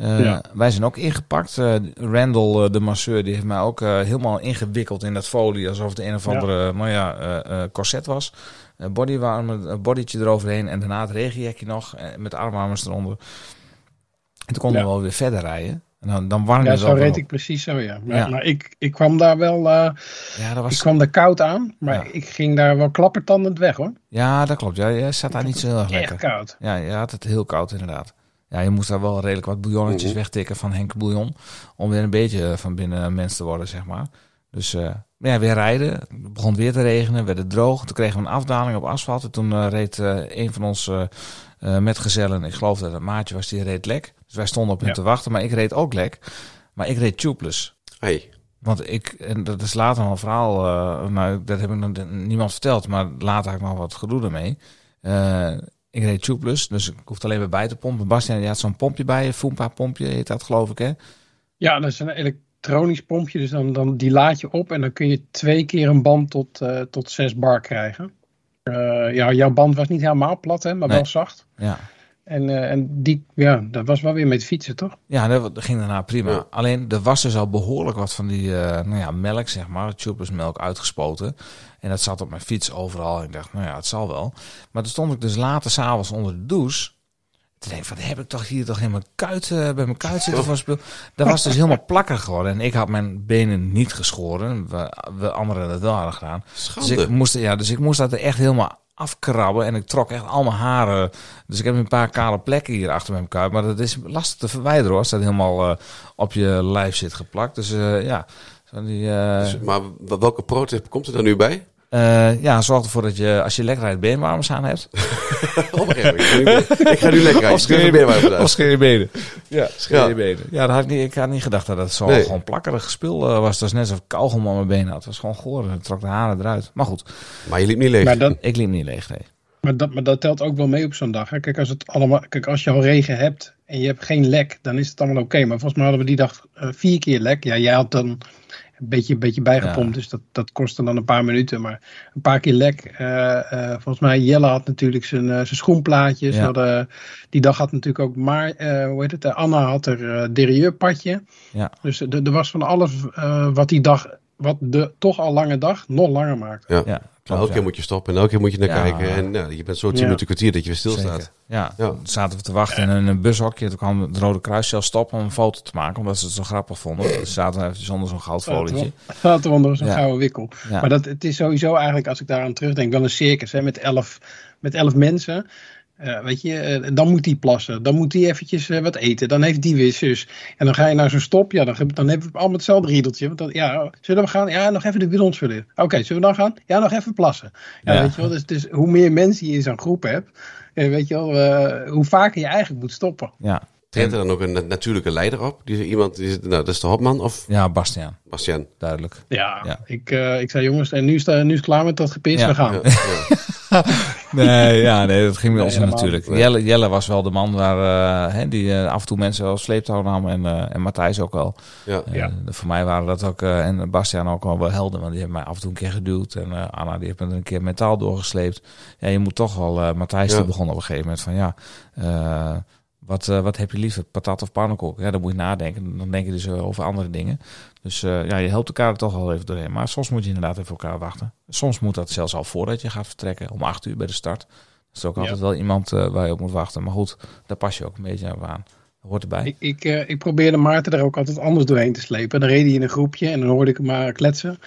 Eh, Ja. Wij zijn ook ingepakt. Eh, Randall, eh, de masseur, die heeft mij ook helemaal ingewikkeld in dat folie. Alsof het een of Ja. andere ja, eh, corset was. Bodywarmer, bodytje eroverheen. En daarna het regenjekje nog. met armwarmers eronder. En toen konden Ja. we wel weer verder rijden. En dan, dan warm Ja, zo reed ik precies zo, ja. Maar, Ja. maar ik, ik kwam daar wel... Ja, dat ik was... kwam daar koud aan, maar Ja. ik ging daar wel klappertandend weg, hoor. Ja, dat klopt. Ja, jij zat daar niet zo heel erg lekker. Echt koud. Ja, je had het heel koud inderdaad. Ja, je moest daar wel redelijk wat bouillonnetjes Mhm. wegtikken van Henk Bouillon. Om weer een beetje van binnen mens te worden, zeg maar. Dus eh, ja, weer rijden. Het begon weer te regenen, werd het droog. Toen kregen we een afdaling op asfalt. En toen eh, reed eh, een van ons eh, eh, metgezellen, ik geloof dat het maatje was, die reed lek. Dus wij stonden op hem Ja. te wachten, maar ik reed ook lek. Maar ik reed tubeless. Hey. Want ik, en dat is later nog een verhaal, eh, nou, dat heb ik nog niemand verteld, maar later had ik nog wat gedoe ermee. Ik reed tubeless, dus ik hoefde alleen maar bij te pompen. Bastiaan, je had zo'n pompje bij je, Foompa pompje heet dat geloof ik hè? Ja, dat is een elektronisch pompje. Dus dan, dan die laad je op en dan kun je twee keer een band tot, eh, tot 6 bar krijgen. Eh, ja, jouw band was niet helemaal plat, hè, maar Nee. wel zacht. Ja. En, eh, en die, ja, dat was wel weer met fietsen, toch? Ja, dat ging daarna prima. Ja. Alleen er was dus al behoorlijk wat van die eh, nou ja, melk, zeg maar, tubeless melk uitgespoten. En dat zat op mijn fiets overal. En ik dacht, nou ja, het zal wel. Maar toen stond ik dus later s'avonds onder de douche. Toen denk ik, wat heb ik toch hier toch in mijn kuit, eh, bij mijn kuit zitten voor spul. Dat was dus helemaal plakkerig geworden. En ik had mijn benen niet geschoren. We, we anderen dat wel hadden gedaan. Dus ik, moest, ja, dus ik moest dat er echt helemaal afkrabben. En ik trok echt al mijn haren. Dus ik heb een paar kale plekken hier achter mijn kuit. Maar dat is lastig te verwijderen hoor. Als dat helemaal eh, op je lijf zit geplakt. Dus eh, ja. Die, eh, Dus, maar welke pro-tip komt er dan nu bij? Eh, ja, zorg ervoor dat je als je lekker rijdt beenwarmers aan hebt. Ik ga nu- lekker rijden. Of scheer je, Ik ben weer bij of scheer je benen. Ja, scheer Ja. je benen. Ja, dat had ik, niet, ik had niet gedacht dat het zo Nee. gewoon plakkerig spul eh, was. Het was net alsof ik kauwgom aan mijn benen had. Het was gewoon goor. Het trok de haren eruit. Maar goed, Maar je liep niet leeg. Maar, dan, ik liep niet leeg. Nee. maar, dat, maar dat telt ook wel mee op zo'n dag. Hè? Kijk, als het allemaal, kijk, als je al regen hebt en je hebt geen lek, dan is het allemaal oké. Maar volgens mij hadden we die dag eh, vier keer lek. Ja, jij had dan een beetje, een beetje bijgepompt, Ja. dus dat, dat kostte dan een paar minuten. Maar een paar keer lek. Eh, eh, volgens mij, Jelle had natuurlijk zijn, eh, zijn schoenplaatjes. Ja. Hadden- die dag had natuurlijk ook maar, hoe heet het, Anna had er eh derieurpadje. Ja. Dus er, was van alles wat die dag, wat de toch al lange dag, nog langer maakte. Ja. Ja, Maar klopt. elke keer ja. moet je stoppen en elke keer moet je naar Ja. kijken. En nou, je bent zo tien Ja. minuten kwartier dat je weer stilstaat. Ja, Ja. toen zaten we te wachten in een, bushokje. Toen kwam het Rode Kruis zelfs stoppen om een foto te maken. Omdat ze het zo grappig vonden. Dus ze zaten even zonder zo'n goudfolietje. Er onder zo'n Ja. gouden wikkel. Ja. Maar dat, het is sowieso eigenlijk, als ik daaraan terugdenk, wel een circus hè, met, elf, met elf mensen. Eh, weet je, eh, dan moet die plassen. Dan moet die eventjes eh, wat eten. Dan heeft die weer zus. En dan ga je naar zo'n stop. Ja, dan, dan hebben we allemaal hetzelfde riedeltje. Want dan, ja, zullen we gaan? Ja, nog even de bidons vullen. Oké, zullen we dan gaan? Ja, nog even plassen. Ja, Ja. weet je wel. Dus, dus hoe meer mensen je in zo'n groep hebt, weet je wel, hoe vaker je eigenlijk moet stoppen. Ja, Treedt er dan ook een na- natuurlijke leider op? Die, iemand, die, nou, dat is de Hopman of ja Bastiaan, Bastiaan? duidelijk. Ja, Ja. Ik, eh, ik zei jongens, en nu is, het- nu is het klaar met dat gepis, Ja. we gaan. Ja, ja. Nee, ja, nee, dat ging bij ons helemaal natuurlijk. Jelle, Jelle was wel de man waar, eh, hè, die eh, af en toe mensen wel sleeptouw nam. En, eh, en Matthijs ook wel. Ja. Eh, Ja. voor mij waren dat ook, eh, en Bastiaan ook wel wel helden. Want die hebben mij af en toe een keer geduwd. En eh, Anna die heeft me er een keer mentaal doorgesleept. Ja, je moet toch wel, eh Matthijs Ja. die begon op een gegeven moment van ja... wat, eh, wat heb je liever, patat of pannenkoek? Ja, dan moet je nadenken. Dan denk je dus eh, over andere dingen. Dus eh, ja, je helpt elkaar er toch wel even doorheen. Maar soms moet je inderdaad even elkaar wachten. Soms moet dat zelfs al voordat je gaat vertrekken. Om acht uur bij de start. Er is ook Ja. altijd wel iemand waar je op moet wachten. Maar goed, daar pas je ook een beetje aan. Dat hoort erbij. Ik, ik, ik probeerde Maarten er ook altijd anders doorheen te slepen. Dan reed hij in een groepje en dan hoorde ik hem maar kletsen.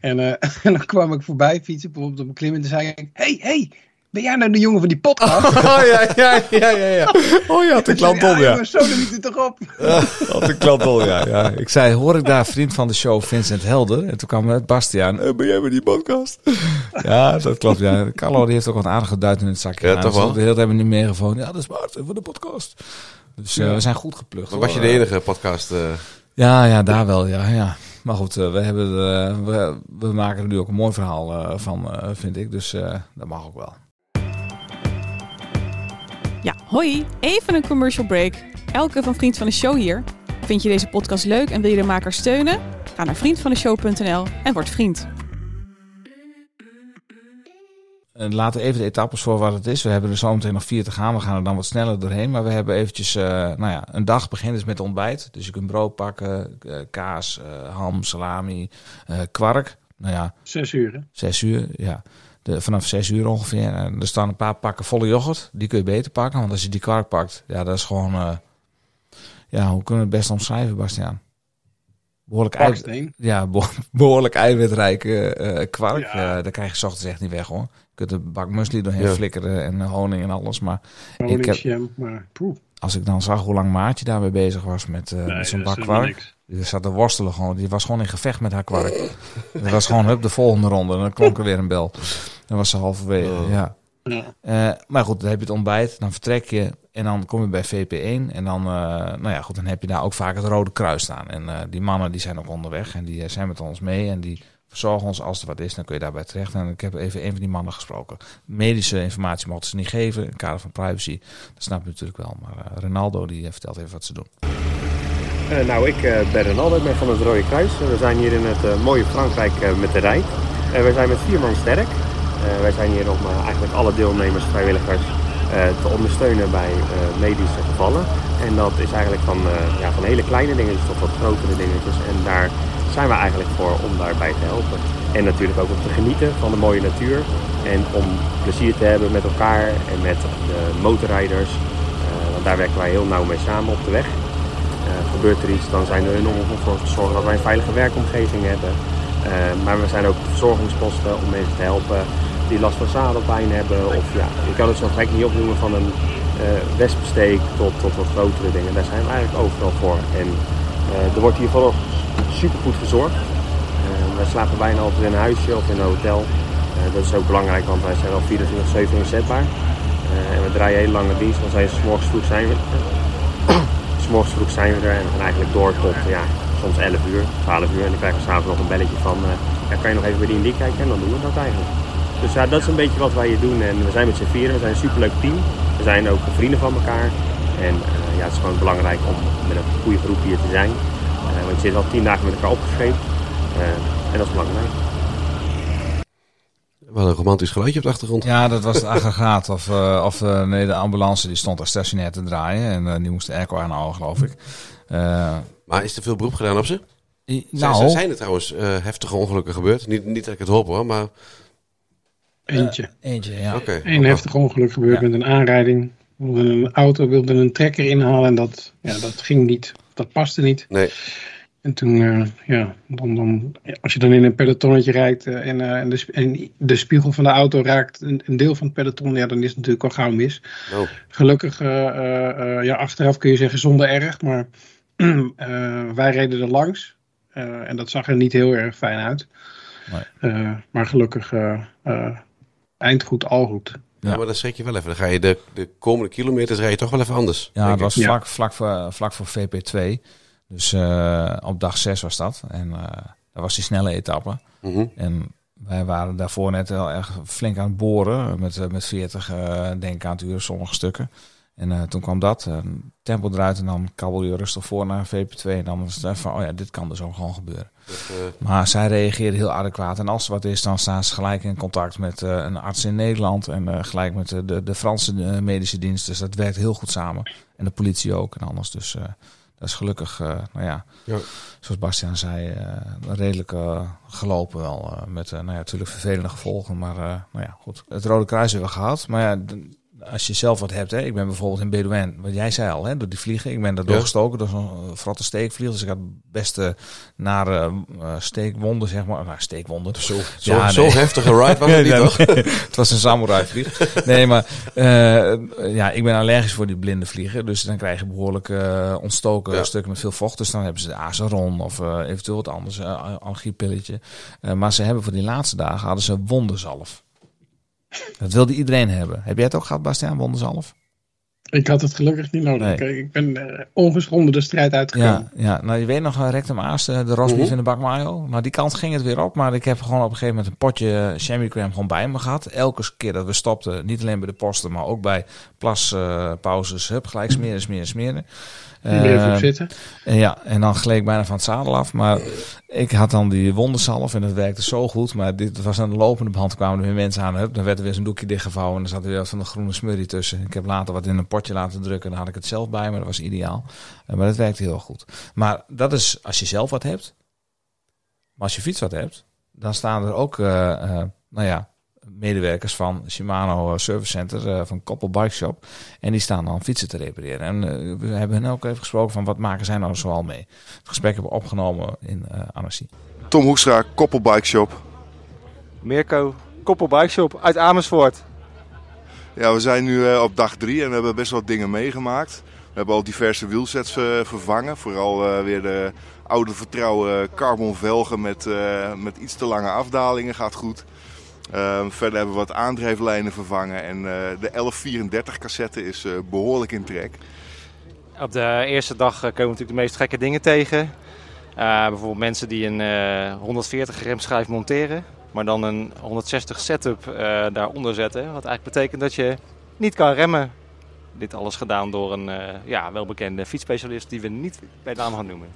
En, en dan kwam ik voorbij fietsen bijvoorbeeld op een klim en toen zei ik... Hey, hey, ben jij nou de jongen van die podcast? Oh ja, ja, ja, ja, ja. Oh ja, de klant ja, jongens, zo liet het toch op. Had de klant ja, ja. Ik zei, hoor ik daar vriend van de show Vincent Helder? En toen kwam het Bastiaan, eh, ben jij bij die podcast? Ja, dat klopt, ja. Carlo die heeft ook wat aardige duit in het zakje. Ja, gedaan. toch wel? Dus De hele tijd hebben we niet meer gevonden. Ja, dat is Maarten van de podcast. Dus eh, Ja. we zijn goed geplukt. Maar was je de enige podcast? eh, Ja, ja, daar wel, ja, ja. Maar goed, eh, we, hebben, eh, we, we maken er nu ook een mooi verhaal eh, van, eh, vind ik. Dus eh, dat mag ook wel. Ja, hoi. Even een commercial break. Elke van Vriend van de Show hier. Vind je deze podcast leuk en wil je de maker steunen? Ga naar vriendvandeshow.nl en word vriend. En laten even de etappes voor wat het is. We hebben er zo meteen nog vier te gaan. We gaan er dan wat sneller doorheen. Maar we hebben eventjes, eh, nou ja, een dag begint dus met ontbijt. Dus je kunt brood pakken, eh, kaas, eh, ham, salami, eh, kwark. Nou ja, Zes uur, hè? zes uur, ja. De, vanaf zes uur ongeveer. En er staan een paar pakken volle yoghurt. Die kun je beter pakken. Want als je die kwark pakt, ja, dat is gewoon... eh, ja, hoe kunnen we het best omschrijven, Bastiaan? Behoorlijk ei, Baksteen. ja, beho- behoorlijk eiwitrijke eh, kwark. Ja. Eh, daar krijg je 's ochtends echt niet weg, hoor. Je kunt een bak muesli doorheen Ja. flikkeren en honing en alles. Maar Honing, Ik heb- jam, maar poeh. als ik dan zag hoe lang Maartje daarmee bezig was met, eh, met zo'n bak kwark. Die zat te worstelen gewoon. Die was gewoon in gevecht met haar kwark. Dat was gewoon hup de volgende ronde. En dan klonk er weer een bel. Dan was ze halverwege. Oh. Ja. Eh, maar goed, dan heb je het ontbijt. Dan vertrek je. En dan kom je bij VP1. En dan, eh, nou ja, goed, dan heb je daar ook vaak het Rode Kruis staan. En eh, die mannen die zijn ook onderweg. En die zijn met ons mee. En die verzorgen ons als er wat is. Dan kun je daarbij terecht. En ik heb even een van die mannen gesproken. Medische informatie mochten ze niet geven. In het kader van privacy. Dat snap je natuurlijk wel. Maar eh, Ronaldo die vertelt even wat ze doen. Eh, nou, ik eh, ben Ronaldo, ik ben van het Rode Kruis. We zijn hier in het eh, mooie Frankrijk met de rij. Eh, we zijn met vier man sterk. Wij zijn hier om eigenlijk alle deelnemers, vrijwilligers, te ondersteunen bij medische gevallen. En dat is eigenlijk van, ja, van hele kleine dingetjes tot wat grotere dingetjes. En daar zijn we eigenlijk voor om daarbij te helpen. En natuurlijk ook om te genieten van de mooie natuur. En om plezier te hebben met elkaar en met de motorrijders. Want daar werken wij heel nauw mee samen op de weg. Gebeurt er iets, dan zijn we enorm om ervoor te zorgen dat wij een veilige werkomgeving hebben. Eh, maar we zijn ook verzorgingsposten om mensen te helpen die last van zadelpijn hebben. Of ja, je kan het zo gek niet opnoemen van een eh wespensteek tot, tot wat grotere dingen. Daar zijn we eigenlijk overal voor. En eh, er wordt hier vooral super goed verzorgd. Wij slapen bijna altijd in een huisje of in een hotel. Dat is ook belangrijk, want wij zijn wel 24-7 inzetbaar. En we draaien hele lange dienst. Dan zijn ze morgens vroeg zijn we, morgens vroeg zijn we er en gaan eigenlijk door tot ja, soms 11 uur, 12 uur. En dan krijgen we s'avonds nog een belletje van, eh, ja, kan je nog even bij die en die kijken? En dan doen we dat eigenlijk. Dus ja, dat is een beetje wat wij hier doen. En we zijn met z'n vieren, we zijn een superleuk team. We zijn ook vrienden van elkaar. En eh, ja, het is gewoon belangrijk om met een goede groep hier te zijn. Eh, want je zit al tien dagen met elkaar opgeschreven. En dat is belangrijk. Wel een romantisch geluidje op de achtergrond. Ja, dat was het aggregaat. Of, eh, of eh, nee, de ambulance die stond daar stationair te draaien. En eh, die moest de airco aanhouden, geloof ik. Eh, Maar is er veel beroep gedaan op ze? i- Zijn, nou, zijn er trouwens eh, heftige ongelukken gebeurd? Niet, niet dat ik het hoop hoor, maar... Eentje. eentje, ja. Oké. Een heftig ongeluk gebeurd Ja. met een aanrijding. Wilde een auto wilde een trekker inhalen en dat, ja, dat ging niet. Dat paste niet. Nee. En toen, eh, ja, dan, dan, als je dan in een pelotonnetje rijdt eh, en, eh, en, de, sp- en de spiegel van de auto raakt een, een deel van het peloton, ja, dan is het natuurlijk al gauw mis. Oh. Gelukkig, eh, eh, eh, ja, achteraf kun je zeggen zonder erg, maar eh, wij reden er langs. eh, en dat zag er niet heel erg fijn uit. Nee. Eh, maar gelukkig eh, eh, eind goed, al goed. Ja. Ja. maar dan schrik je wel even. Dan ga je de, de komende kilometers rij je toch wel even anders. Ja, denk dat ik. was Ja. vlak, vlak, voor, vlak voor VP2. Dus eh, op dag 6 was dat. En eh dat was die snelle etappe. Mhm. En wij waren daarvoor net wel erg flink aan het boren. Met, eh, met 40, eh, denk aan het uur, sommige stukken. En toen kwam dat. eh, tempo eruit en dan kabbel je rustig voor naar VP2. En dan was het van, oh ja, dit kan dus ook gewoon gebeuren. Maar zij reageerden heel adequaat. En als er wat is, dan staan ze gelijk in contact met een arts in Nederland. En gelijk met de, de, de Franse medische dienst. Dus dat werkt heel goed samen. En de politie ook en anders. Dus dat is gelukkig, eh, nou ja, Ja. zoals Bastiaan zei, eh, redelijk gelopen wel. eh, met nou ja, natuurlijk vervelende gevolgen. Maar nou ja, goed. Het Rode Kruis hebben we gehad. Maar ja, als je zelf wat hebt. Hè, ik ben bijvoorbeeld in Bedouin, wat jij zei al, hè, door die vliegen. Ik ben daar Ja. doorgestoken door zo'n eh, vrotte steekvlieg. Dus ik had best eh, nare eh, steekwonden, zeg maar. Nou, steekwonden. Zo, zo, Ja, zo nee. heftige ride was het niet, toch? het was een samurai vlieg. Nee, maar eh, ja, ik ben allergisch voor die blinde vliegen. Dus dan krijg je behoorlijk eh, ontstoken Ja. stukken met veel vocht. Dus dan hebben ze de azaron of eventueel wat anders, allergiepilletje. Eh, maar ze hebben voor die laatste dagen hadden ze wonderzalf. Dat wilde iedereen hebben. Heb jij het ook gehad, Bastiaan, wonderzalf? Ik had het gelukkig niet nodig. Nee. Ik ben eh, ongeschonden de strijd uitgekomen. Ja, ja, nou je weet nog, uh, rectum aas, de, de rosbief Mhm. in de bak mayo. Nou die kant ging het weer op, maar ik heb gewoon op een gegeven moment een potje chamois crème gewoon bij me gehad. Elke keer dat we stopten, niet alleen bij de posten, maar ook bij plaspauzes, hup, gelijk smeren, smeren, smeren. Bleef Eh, op zitten. en ja, en dan gleed ik bijna van het zadel af. Maar ik had dan die wonderzalf en dat werkte zo goed. Maar dit was aan de lopende band kwamen er weer mensen aan. Hup, dan werd er weer zo'n doekje dichtgevouwen en er zat er weer wat van de groene smurrie tussen. Ik heb later wat in een potje laten drukken. Dan had ik het zelf bij me. Dat was ideaal. Eh, maar dat werkte heel goed. Maar dat is als je zelf wat hebt. Maar als je fiets wat hebt, dan staan er ook, eh, eh, nou ja, medewerkers van Shimano Service Center, eh, van Koppel Bike Shop. En die staan dan fietsen te repareren. En eh, we hebben hen ook even gesproken van wat maken zij nou zoal mee. Het gesprek hebben we opgenomen in uh, Annecy. Tom Hoekstra, Koppel Bike Shop. Mirko, Koppel Bike Shop uit Amersfoort. Ja, we zijn nu uh, op dag drie en we hebben best wel dingen meegemaakt. We hebben al diverse wielsets eh, vervangen. Vooral eh, weer de oude vertrouwen carbon velgen met, eh, met iets te lange afdalingen gaat goed. Ehm, verder hebben we wat aandrijflijnen vervangen en eh, de 1134 cassette is eh, behoorlijk in trek. Op de eerste dag eh, komen we natuurlijk de meest gekke dingen tegen. Bijvoorbeeld mensen die een eh, 140 remschijf monteren, maar dan een 160 setup daaronder zetten. Wat eigenlijk betekent dat je niet kan remmen. Dit alles gedaan door een eh, ja, welbekende fietsspecialist die we niet bij naam gaan noemen.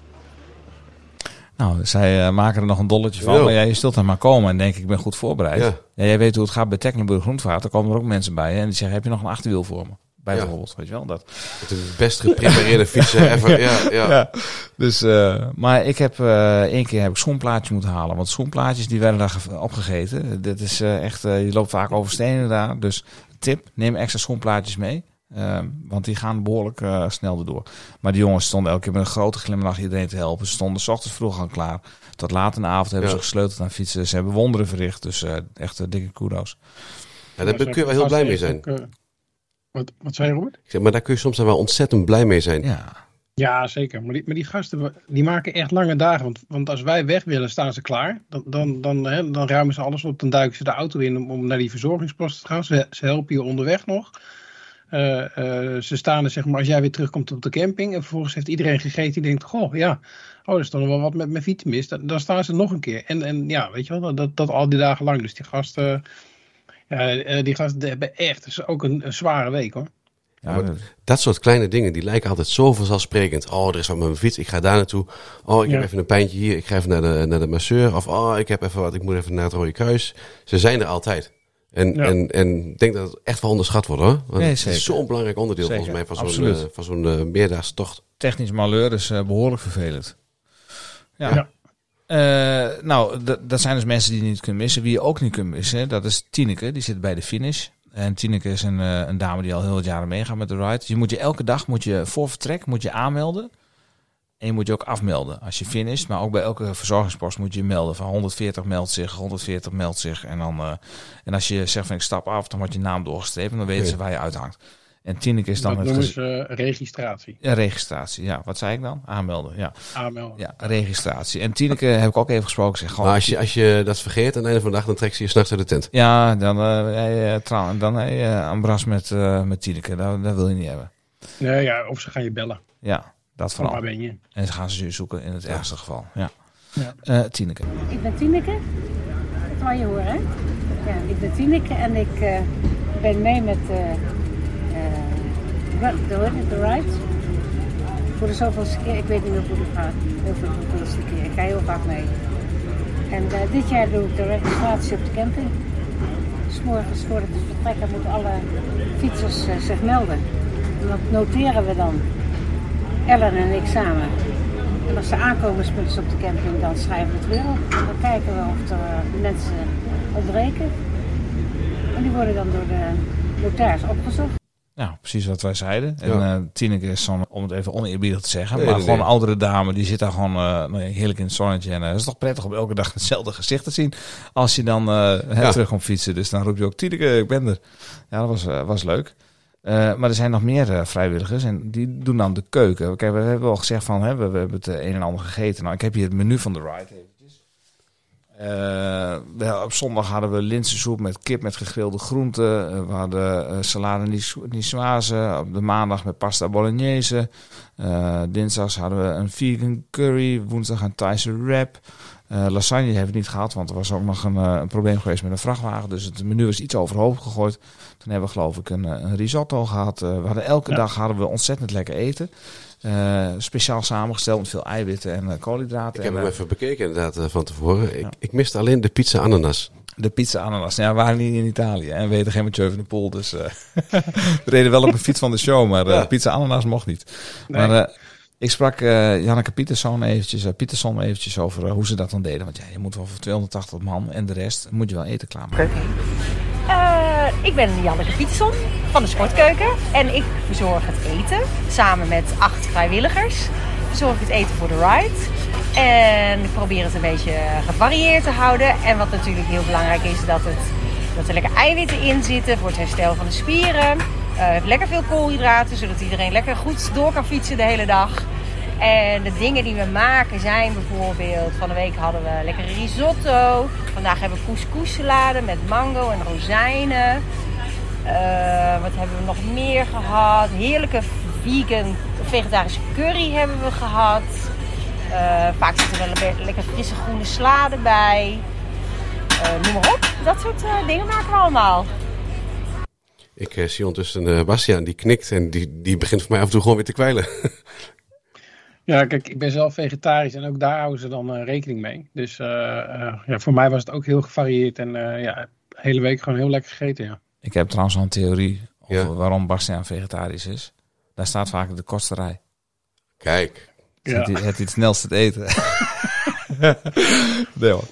Nou, zij eh, maken er nog een dolletje van. Ja. Maar jij stelt er maar komen en denk ik, ben goed voorbereid. Ja. Ja. jij weet hoe het gaat bij Tecklenburg Groentvaart. Er komen er ook mensen bij hè, en die zeggen, heb je nog een achterwiel voor me? Bijvoorbeeld, weet je wel. Dat. Het is de best geprepareerde fietsen ever. Ja, ja. Ja. Dus, eh, maar ik heb eh één keer heb ik schoenplaatjes moeten halen. Want schoenplaatjes die werden daar ge- opgegeten. Dit is echt, je loopt vaak over stenen daar. Dus tip, neem extra schoenplaatjes mee. Eh, want die gaan behoorlijk eh, snel erdoor. Maar die jongens stonden elke keer met een grote glimlach iedereen te helpen. Ze stonden s ochtends vroeg al klaar. Tot laat in de avond hebben Ja. ze gesleuteld aan fietsen. Ze hebben wonderen verricht. Dus eh, echt eh, dikke kudos. Ja, daar kun je wel heel blij mee zijn. Ook, wat, wat zei je, Robert? Ik zeg, maar daar kun je soms wel ontzettend blij mee zijn. Ja. Ja, zeker. Maar die, maar die gasten die maken echt lange dagen. Want, want als wij weg willen, staan ze klaar. Dan, dan, dan, hè, dan ruimen ze alles op. Dan duiken ze de auto in om, om naar die verzorgingspost te gaan. Ze, ze helpen je onderweg nog. Eh, eh, ze staan er, zeg maar, als jij weer terugkomt op de camping. En vervolgens heeft iedereen gegeten. Die denkt, goh, ja. Oh, er is toch nog wel wat met mijn fiets mis. Dan, dan staan ze nog een keer. En, en ja, weet je wel, dat, dat al die dagen lang. Dus die gasten, ja, eh, die gasten hebben echt ook een, een zware week hoor. Ja, dat soort kleine dingen, die lijken altijd zo vanzelfsprekend. Oh, er is wat met mijn fiets, ik ga daar naartoe. Oh, ik heb Ja. even een pijntje hier, ik ga even naar de, naar de masseur. Of oh, ik heb even wat, ik moet even naar het Rode Kruis. Ze zijn er altijd. En, Ja. en, en ik denk dat het echt wel onderschat wordt hoor. Want Nee, het is zo'n belangrijk onderdeel Zeker, volgens mij van zo'n eh, van zo'n eh, meerdaagse tocht. technisch malheur is eh, behoorlijk vervelend. Ja. Ja. Eh, nou, d- dat zijn dus mensen die je niet kunt missen. Wie je ook niet kunt missen, dat is Tineke. Die zit bij de finish. En Tineke is een, eh, een dame die al heel wat jaren meegaat met de ride. Je moet je elke dag, moet je, voor vertrek, moet je aanmelden. En je moet je ook afmelden als je finisht. Maar ook bij elke verzorgingspost moet je je melden. Van 140 meldt zich, 140 meldt zich. En, dan, eh, en als je zegt van ik stap af, dan wordt je naam doorgestrepen. Dan weten ze waar je uithangt. En Tineke is dan dat het noemen ze eh, registratie. ja, registratie. Ja, wat zei ik dan? Aanmelden. Ja, Aanmelden. ja registratie. En Tineke heb ik ook even gesproken. Zeg, gewoon, Maar als je, als je dat vergeet aan het einde van de dag, dan trekt ze je s'nachts uit de tent. Ja, dan, eh hey, eh, trouw- dan hey, eh, ambras met, eh met Tineke. Dat, dat wil je niet hebben. Nee, ja, of ze gaan je bellen. Ja, dat Van waar vooral. ben je? En ze gaan ze je zoeken in het ergste geval. Ja. Ja. Eh, Tineke. Ik ben Tineke. Dat wou je horen, hè? Ja, ik ben Tineke en ik eh, ben mee met eh eh, de, de, de ride. Voor de zoveelste keer, ik weet niet meer hoe het gaat. Heel veel de eerste keer. Ik ga heel vaak mee. En eh, dit jaar doe ik de registratie op de camping. S morgens voordat we vertrekken moeten alle fietsers zich melden. En dat noteren we dan. Ellen en ik samen. En als ze aankomen smiddags op de camping, dan schrijven we het weer op. En dan kijken we of er eh, mensen ontbreken. En die worden dan door de notaris opgezocht. Ja, precies wat wij zeiden. En Ja. eh Tineke is om het even oneerbiedig te zeggen, Nee, maar nee, gewoon nee. een oudere dame. Die zit daar gewoon eh, nou heerlijk in het zonnetje. En het is toch prettig om elke dag hetzelfde gezicht te zien als je dan eh Ja. terug komt fietsen. Dus dan roep je ook Tineke, ik ben er. Ja, dat was, was leuk. Eh, maar er zijn nog meer eh, vrijwilligers en die doen dan de keuken. We hebben al gezegd van, hè, we, we hebben het eh, een en ander gegeten. Nou, ik heb hier het menu van de ride eventjes. Wel, op zondag hadden we linzensoep met kip met gegrilde groenten. We hadden salade niç- niçoise. Op de maandag met pasta bolognese. Dinsdags hadden we een vegan curry. Woensdag een Thaise wrap. Eh, lasagne hebben we niet gehad, want er was ook nog een, eh, een probleem geweest met een vrachtwagen. Dus het menu was iets overhoop gegooid. Toen hebben we geloof ik een, eh, een risotto gehad. Eh, we hadden elke Ja. dag hadden we ontzettend lekker eten. Eh, speciaal samengesteld met veel eiwitten en eh, koolhydraten. Ik heb en, hem even bekeken inderdaad van tevoren. Ik, Ja. ik miste alleen de pizza ananas. De pizza ananas. Ja, we waren niet in Italië. En we weten geen Mathieu van de Poel. Dus eh, we reden wel op een fiets van de show. Maar eh, Ja. pizza ananas mocht niet. Nee. Maar eh, ik sprak eh Janneke Pietersson eventjes, Pietersson eventjes over eh, hoe ze dat dan deden. Want ja, je moet wel voor 280 man en de rest moet je wel eten klaarmaken. Eh, ik ben Janneke Pietersson van de Sportkeuken en ik verzorg het eten samen met acht vrijwilligers. Verzorg het eten voor de ride en ik probeer het een beetje gevarieerd te houden. En wat natuurlijk heel belangrijk is, dat, het, dat er lekker eiwitten in zitten voor het herstel van de spieren. Eh, heeft lekker veel koolhydraten, zodat iedereen lekker goed door kan fietsen de hele dag. En de dingen die we maken zijn bijvoorbeeld... Van de week hadden we lekkere risotto. Vandaag hebben we couscous-salade met mango en rozijnen. Eh, wat hebben we nog meer gehad? Heerlijke vegan, vegetarische curry hebben we gehad. Eh, vaak zit er wel een lekker frisse groene sla erbij. Eh, noem maar op. Dat soort eh, dingen maken we allemaal. Ik eh, zie ondertussen eh Bastiaan, die knikt en die, die begint voor mij af en toe gewoon weer te kwijlen. Ja, kijk, ik ben zelf vegetarisch en ook daar houden ze dan eh, rekening mee. Dus eh, eh, ja, voor mij was het ook heel gevarieerd en eh, ja, de hele week gewoon heel lekker gegeten, ja. Ik heb trouwens al een theorie over waarom Bastiaan vegetarisch is. Daar staat vaak de kosterij. Kijk. Ja. Het, het iets snelste te eten. nee hoor.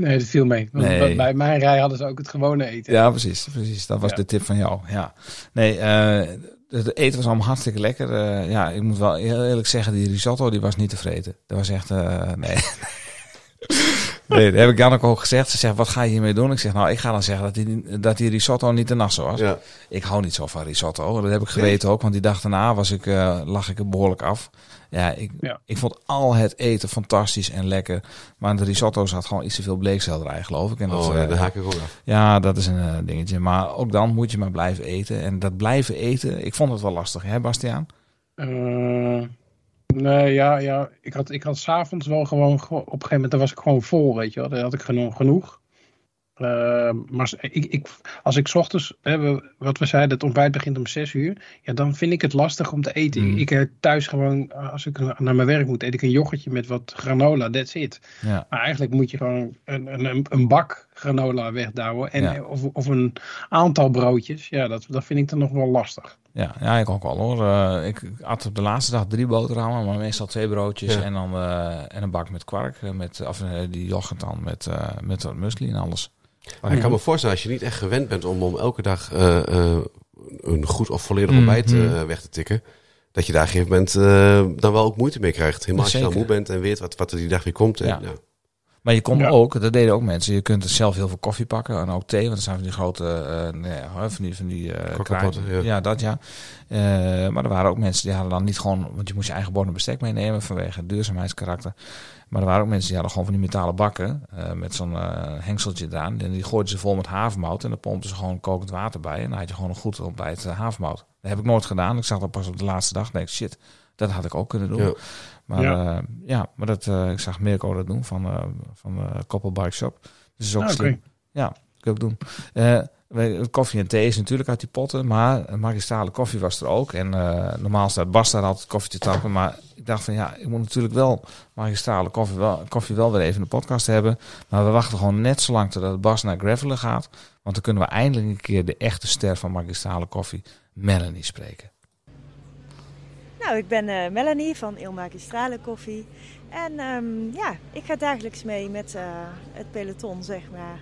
Nee, dat viel mee. Want Nee. Bij mijn rij hadden ze ook het gewone eten. Ja, precies. precies. Dat was Ja. de tip van jou. Ja. Nee, eh het eten was allemaal hartstikke lekker. Eh, ja, ik moet wel heel eerlijk zeggen, die risotto die was niet tevreden. Dat was echt, eh, nee. nee, dat heb ik Janneke ook gezegd. Ze zegt, wat ga je hiermee doen? Ik zeg, nou, ik ga dan zeggen dat die, dat die risotto niet te nasso was. Ja. Ik hou niet zo van risotto. Dat heb ik geweten ook, want die dag daarna was ik, eh, lag ik er behoorlijk af. Ja ik, Ja. ik vond al het eten fantastisch en lekker. Maar de risotto zat gewoon iets te veel bleekselderij, geloof ik. En dat, Oh, ja, eh, daar haak ik ook af. ja, dat is een eh, dingetje. Maar ook dan moet je maar blijven eten. En dat blijven eten, ik vond het wel lastig, hè Bastiaan? Eh, nee, ja, ja. Ik had, ik had s'avonds wel gewoon, op een gegeven moment, dan was ik gewoon vol, weet je wel. Dan had ik genoeg. genoeg. Eh, maar ik, ik, als ik 's ochtends, hè, we- wat we zeiden, het ontbijt begint om 6 uur. Ja, dan vind ik het lastig om te eten. Mm. Ik heb thuis gewoon, als ik naar mijn werk moet, eet ik een yoghurtje met wat granola, that's it. Ja. Maar eigenlijk moet je gewoon een, een, een bak granola wegdouwen. En, Ja. of, of een aantal broodjes. Ja, dat, dat vind ik dan nog wel lastig. Ja, ja, ik ook wel hoor. Eh, ik at op de laatste dag drie boterhammen, maar meestal twee broodjes Ja. en dan eh, en een bak met kwark. eh, Met, of eh, die yoghurt dan met, eh, met wat muesli en alles. Maar ik kan me voorstellen, als je niet echt gewend bent om, om elke dag eh, eh, een goed of volledig Mhm. ontbijt eh, weg te tikken, dat je daar op een gegeven moment eh, dan wel ook moeite mee krijgt. Helemaal als je dan moe bent en weet wat, wat er die dag weer komt. En, Ja. ja. Maar je kon Ja. ook, dat deden ook mensen, je kunt zelf heel veel koffie pakken en ook thee, want er zijn van die grote, eh nee, van die, van die kraan- ja. ja. dat ja. Eh, maar er waren ook mensen die hadden dan niet gewoon, want je moest je eigen bord en bestek meenemen vanwege het duurzaamheidskarakter. Maar er waren ook mensen die hadden gewoon van die metalen bakken met zo'n hengseltje eraan. En die gooiden ze vol met havermout en dan pompten ze gewoon kokend water bij. En dan had je gewoon een goed ontbijt uh, havermout. Dat heb ik nooit gedaan. Ik zag dat pas op de laatste dag. denk ik, shit, dat had ik ook kunnen doen. Ja. Maar Ja. ja, ja maar dat, eh, ik zag Mirko dat doen van, eh van Koppel Bike Shop. Dus is ook Ah, slim. Ja, kun je ook doen. Eh, koffie en thee is natuurlijk uit die potten, maar magistrale koffie was er ook. En eh, normaal staat Bas daar altijd koffie te tappen, maar ik dacht van ja, ik moet natuurlijk wel magistrale koffie wel, koffie wel weer even in de podcast hebben. Maar we wachten gewoon net zo lang totdat Bas naar Gravelen gaat, want dan kunnen we eindelijk een keer de echte ster van magistrale koffie, Melanie, spreken. Nou, ik ben eh, Melanie van Il Magistrale Koffie. En ehm, ja, ik ga dagelijks mee met eh, het peloton, zeg maar.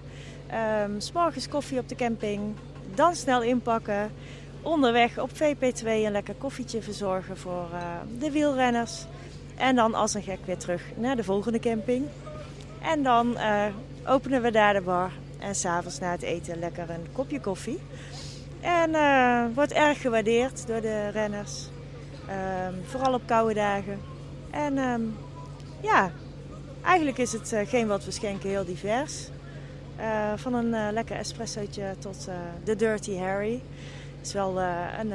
S S'morgens koffie op de camping, dan snel inpakken. Onderweg op VP2 een lekker koffietje verzorgen voor eh, de wielrenners. En dan als een gek weer terug naar de volgende camping. En dan openen we daar de bar. En s'avonds na het eten lekker een kopje koffie. En wordt erg gewaardeerd door de renners. Ehm, vooral op koude dagen. En ehm, ja, eigenlijk is het uh, geen wat we schenken heel divers. Uh, van een uh, lekker espressootje tot uh, de Dirty Harry. Is wel een,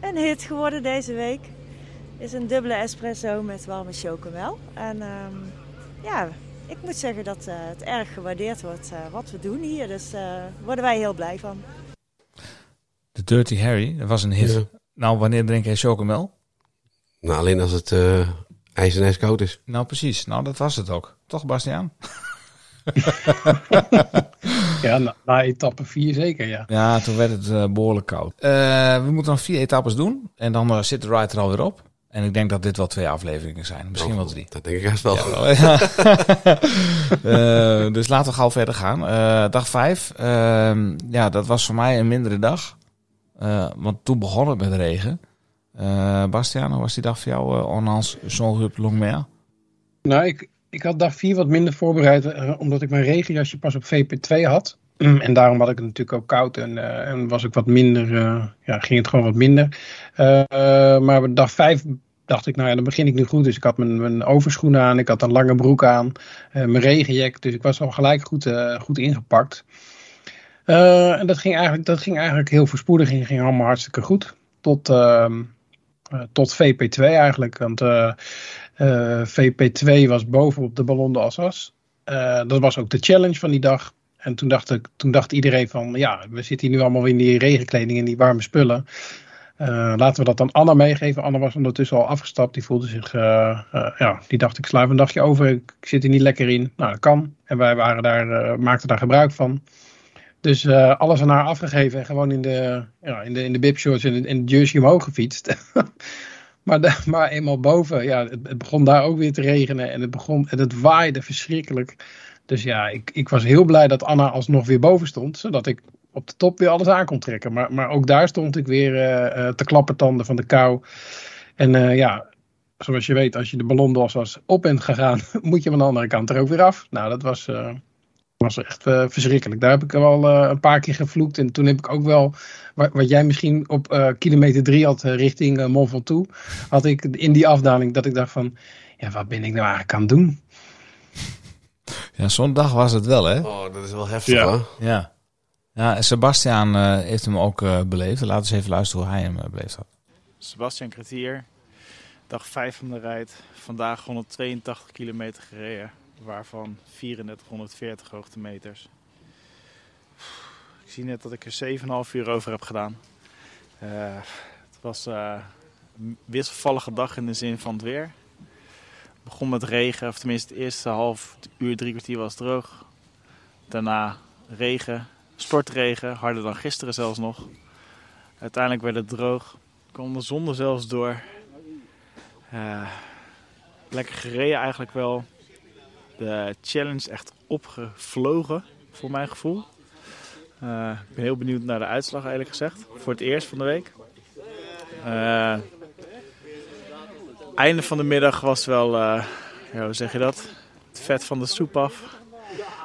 een hit geworden deze week. Is een dubbele espresso met warme chocomel. En um, ja, ik moet zeggen dat het erg gewaardeerd wordt wat we doen hier. Dus daar worden wij heel blij van. De Dirty Harry, dat was een hit. Ja. Nou, wanneer drink jij chocomel? Nou, alleen als het uh, ijs en ijs koud is. Nou, precies. Nou, dat was het ook. Toch, Bastiaan? ja, na, na etappe 4 zeker, ja. Ja, toen werd het uh, behoorlijk koud. Uh, we moeten nog vier etappes doen. En dan uh, zit de ride er alweer op. En ik denk dat dit wel twee afleveringen zijn. Misschien oh, wel drie. Dat denk ik juist wel. Ja, uh, dus laten we gauw verder gaan. Uh, dag vijf. Uh, ja, dat was voor mij een mindere dag. Uh, want toen begon het met regen. Uh, Bastiaan, hoe was die dag voor jou? Uh, ondanks Zonrup Longmer? Nou, ik, ik had dag vier wat minder voorbereid. Uh, omdat ik mijn regenjasje pas op VP2 had. En daarom had ik het natuurlijk ook koud en, eh, en was ik wat minder, eh, ja, ging het gewoon wat minder. Eh, eh, maar dag vijf dacht ik, nou ja, dan begin ik nu goed. Dus ik had mijn, mijn overschoenen aan, ik had een lange broek aan, eh, mijn regenjack. Dus ik was al gelijk goed, eh, goed ingepakt. Eh, en dat ging, eigenlijk, dat ging eigenlijk heel voorspoedig, ging, ging allemaal hartstikke goed. Tot, ehm, eh, tot VP2 eigenlijk. Want eh, eh, VP2 was bovenop de Ballon de Assas. Dat was ook de challenge van die dag. En toen dacht, ik, toen dacht iedereen van, ja, we zitten hier nu allemaal in die regenkleding en die warme spullen. Laten we dat dan Anna meegeven. Anna was ondertussen al afgestapt. Die voelde zich, ja, die dacht ik sla even een dagje over. Ik, zit er niet lekker in. Nou, dat kan. En wij waren daar, maakten daar gebruik van. Dus eh, alles aan haar afgegeven en gewoon in de, ja, in de, in de bibshorts en in, de jersey omhoog gefietst. maar, maar eenmaal boven, ja, het, begon daar ook weer te regenen en het, begon, en het waaide verschrikkelijk. Dus ja, ik, ik was heel blij dat Anna alsnog weer boven stond, zodat ik op de top weer alles aan kon trekken. Maar, maar ook daar stond ik weer eh, te klappertanden van de kou. En ja, zoals je weet, als je de ballondos was op bent gegaan, moet je van de andere kant er ook weer af. Nou, dat was, was echt eh, verschrikkelijk. Daar heb ik wel eh, een paar keer gevloekt. En toen heb ik ook wel, wat, wat jij misschien op eh, kilometer drie had richting uh, Mont Ventoux, had ik in die afdaling dat ik dacht van, ja, wat ben ik nou eigenlijk aan het doen? Ja, zo'n dag was het wel, hè? Oh, dat is wel heftig, Ja. hoor. Ja. Ja, en eh, heeft hem ook eh, beleefd. Laten we eens even luisteren hoe hij hem beleefd had. Sebastian Kretier, dag 5 van de rijd. Vandaag 182 kilometer gereden, waarvan 3440 hoogtemeters. Ik zie net dat ik er 7,5 uur over heb gedaan. Eh, het was eh, een wisselvallige dag in de zin van het weer. Het begon met regen, of tenminste het eerste half uur, drie kwartier was het droog. Daarna regen, stortregen, harder dan gisteren zelfs nog. Uiteindelijk werd het droog kwam de zon er zelfs door. Eh, lekker gereden eigenlijk wel. De challenge echt opgevlogen, voor mijn gevoel. Eh, ik ben heel benieuwd naar de uitslag eerlijk gezegd. Voor het eerst van de week. Eh, einde van de middag was wel, eh, ja, hoe zeg je dat? Het vet van de soep af.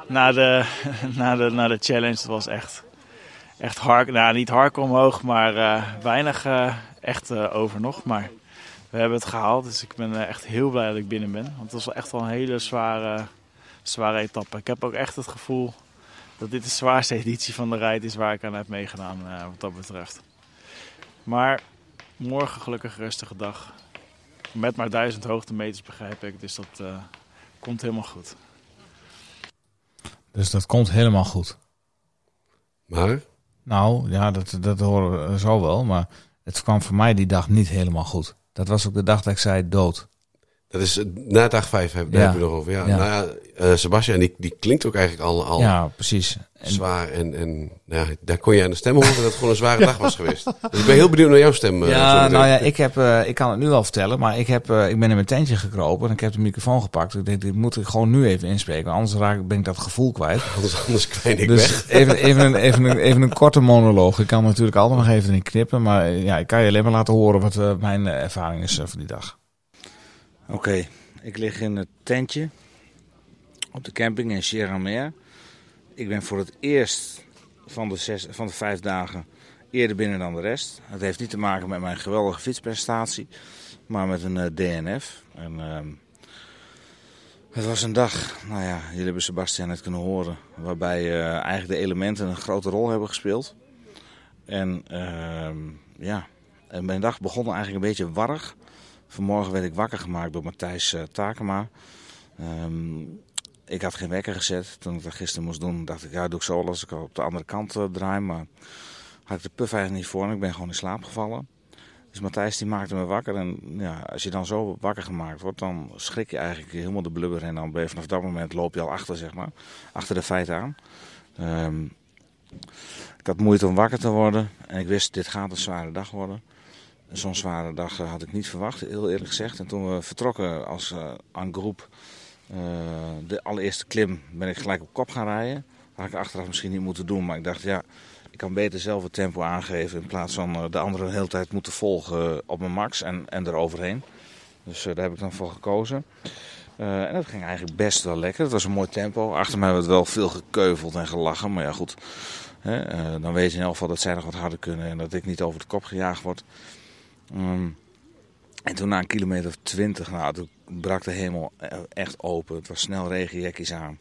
Na de, na de, na de challenge, het was echt echt hard, nou niet hard omhoog, maar weinig echt over nog. Maar we hebben het gehaald, dus ik ben eh, echt heel blij dat ik binnen ben. Want het was echt wel een hele zware, zware etappe. Ik heb ook echt het gevoel dat dit de zwaarste editie van de rijd is waar ik aan heb meegedaan eh, wat dat betreft. Maar morgen gelukkig rustige dag. Met maar duizend hoogtemeters begrijp ik, dus dat eh, komt helemaal goed. Dus dat komt helemaal goed. Maar? Nou, ja, dat, dat horen we zo wel. Maar het kwam voor mij die dag niet helemaal goed. Dat was ook de dag dat ik zei dood. Dat is na dag vijf, heb, daar Ja. heb je nog over. Ja. Ja. Nou ja, eh, Sebastian, die, die klinkt ook eigenlijk al, al Ja, precies. En- zwaar. En, en nou ja, daar kon je aan de stem horen dat het gewoon een zware dag was geweest. Dus ik ben heel benieuwd naar jouw stem. eh, Ja, nou ja, ik, heb, eh, ik kan het nu al vertellen, maar ik, heb, ik ben in mijn tentje gekropen en ik heb de microfoon gepakt. Ik denk, dit moet ik gewoon nu even inspreken, anders raak, ik- ben ik dat gevoel kwijt. Anders, anders kwijn ik dus weg. Even, even, een, even, een, even een korte monoloog. Ik kan natuurlijk altijd nog even in knippen, maar ja, ik kan je alleen maar laten horen wat mijn ervaring is van die dag. Oké, ik lig in het tentje op de camping in Sierra. Ik ben voor het eerst van de, zes, van de vijf dagen eerder binnen dan de rest. Het heeft niet te maken met mijn geweldige fietsprestatie, maar met een eh, DNF. En, ehm, het was een dag, nou ja, jullie hebben Sebastian net kunnen horen, waarbij eh, eigenlijk de elementen een grote rol hebben gespeeld. En ehm, ja, en mijn dag begon eigenlijk een beetje warrig. Vanmorgen werd ik wakker gemaakt door Matthijs eh, Takema. Ehm, ik had geen wekker gezet. Toen ik dat gisteren moest doen, dacht ik, ja, doe ik zo als ik op de andere kant eh, draai. Maar had ik de puff eigenlijk niet voor en ik ben gewoon in slaap gevallen. Dus Matthijs die maakte me wakker. En ja, als je dan zo wakker gemaakt wordt, dan schrik je eigenlijk helemaal de blubber. En dan ben je vanaf dat moment loop je al achter, zeg maar. Achter de feiten aan. Ehm, ik had moeite om wakker te worden. En ik wist, dit gaat een zware dag worden. Zo'n zware dag eh, had ik niet verwacht, heel eerlijk gezegd. En toen we vertrokken als uh, aan groep, uh, de allereerste klim, ben ik gelijk op kop gaan rijden. Had ik achteraf misschien niet moeten doen, maar ik dacht, ja, ik kan beter zelf het tempo aangeven in plaats van de anderen de hele tijd moeten volgen op mijn max en, en eroverheen. Dus daar heb ik dan voor gekozen. Eh, en dat ging eigenlijk best wel lekker. Het was een mooi tempo. Achter mij werd wel veel gekeuveld en gelachen. Maar ja, goed. Hè, eh, dan weet je in elk geval dat zij nog wat harder kunnen. En dat ik niet over de kop gejaagd word. Ehm, en toen na een kilometer of twintig, nou, toen brak de hemel e- echt open. Het was snel regenjekkies aan.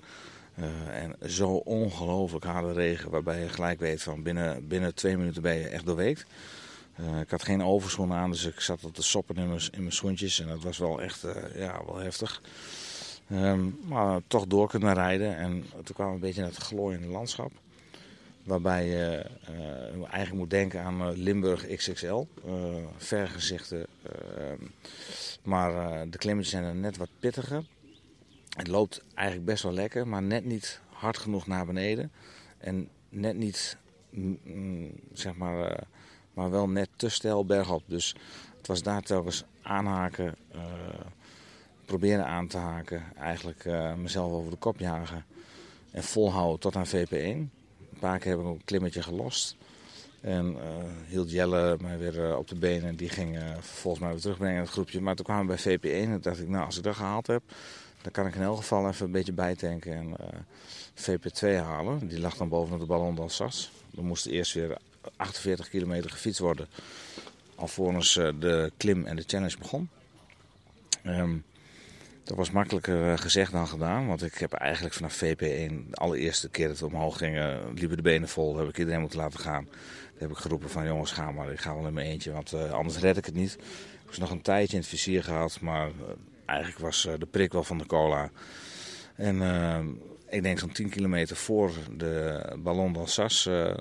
Eh, en zo ongelooflijk harde regen, waarbij je gelijk weet van binnen, binnen twee minuten ben je echt doorweekt. Uh, ik had geen overschoenen aan, dus ik zat op de soppen in mijn, schoentjes. En dat was wel echt uh, ja, wel heftig. Um, maar toch door kunnen rijden. En toen kwam een beetje naar het glooiende landschap. Waarbij je uh, eigenlijk moet denken aan Limburg XXL. vergezichten. Maar de klimmetjes zijn er net wat pittiger. Het loopt eigenlijk best wel lekker, maar net niet hard genoeg naar beneden. En net niet, mm, zeg maar, maar wel net te stijl bergop. Dus het was daar telkens aanhaken, proberen aan te haken. Eigenlijk mezelf over de kop jagen en volhouden tot aan VP1. Paar keer heb ik ook een klimmetje gelost. En uh, hield Jelle mij weer op de benen. Die ging vervolgens mij weer terugbrengen in het groepje. Maar toen kwamen we bij VP1 en dacht ik, nou als ik dat gehaald heb... dan kan ik in elk geval even een beetje bijtanken en VP2 halen. Die lag dan bovenop de ballon d'Alsace. We moesten eerst weer 48 kilometer gefietst worden. Alvorens de klim en de challenge begon. Um, dat was makkelijker uh, gezegd dan gedaan. Want ik heb eigenlijk vanaf VP1, de allereerste keer dat we omhoog gingen, liepen de benen vol. heb ik iedereen moeten laten gaan. Toen heb ik geroepen van jongens ga maar, ik ga wel in mijn eentje. Want uh, anders red ik het niet. Ik was nog een tijdje in het vizier gehad. Maar eigenlijk was de prik wel van de cola. En ik denk zo'n 10 kilometer voor de Ballon d'Alsace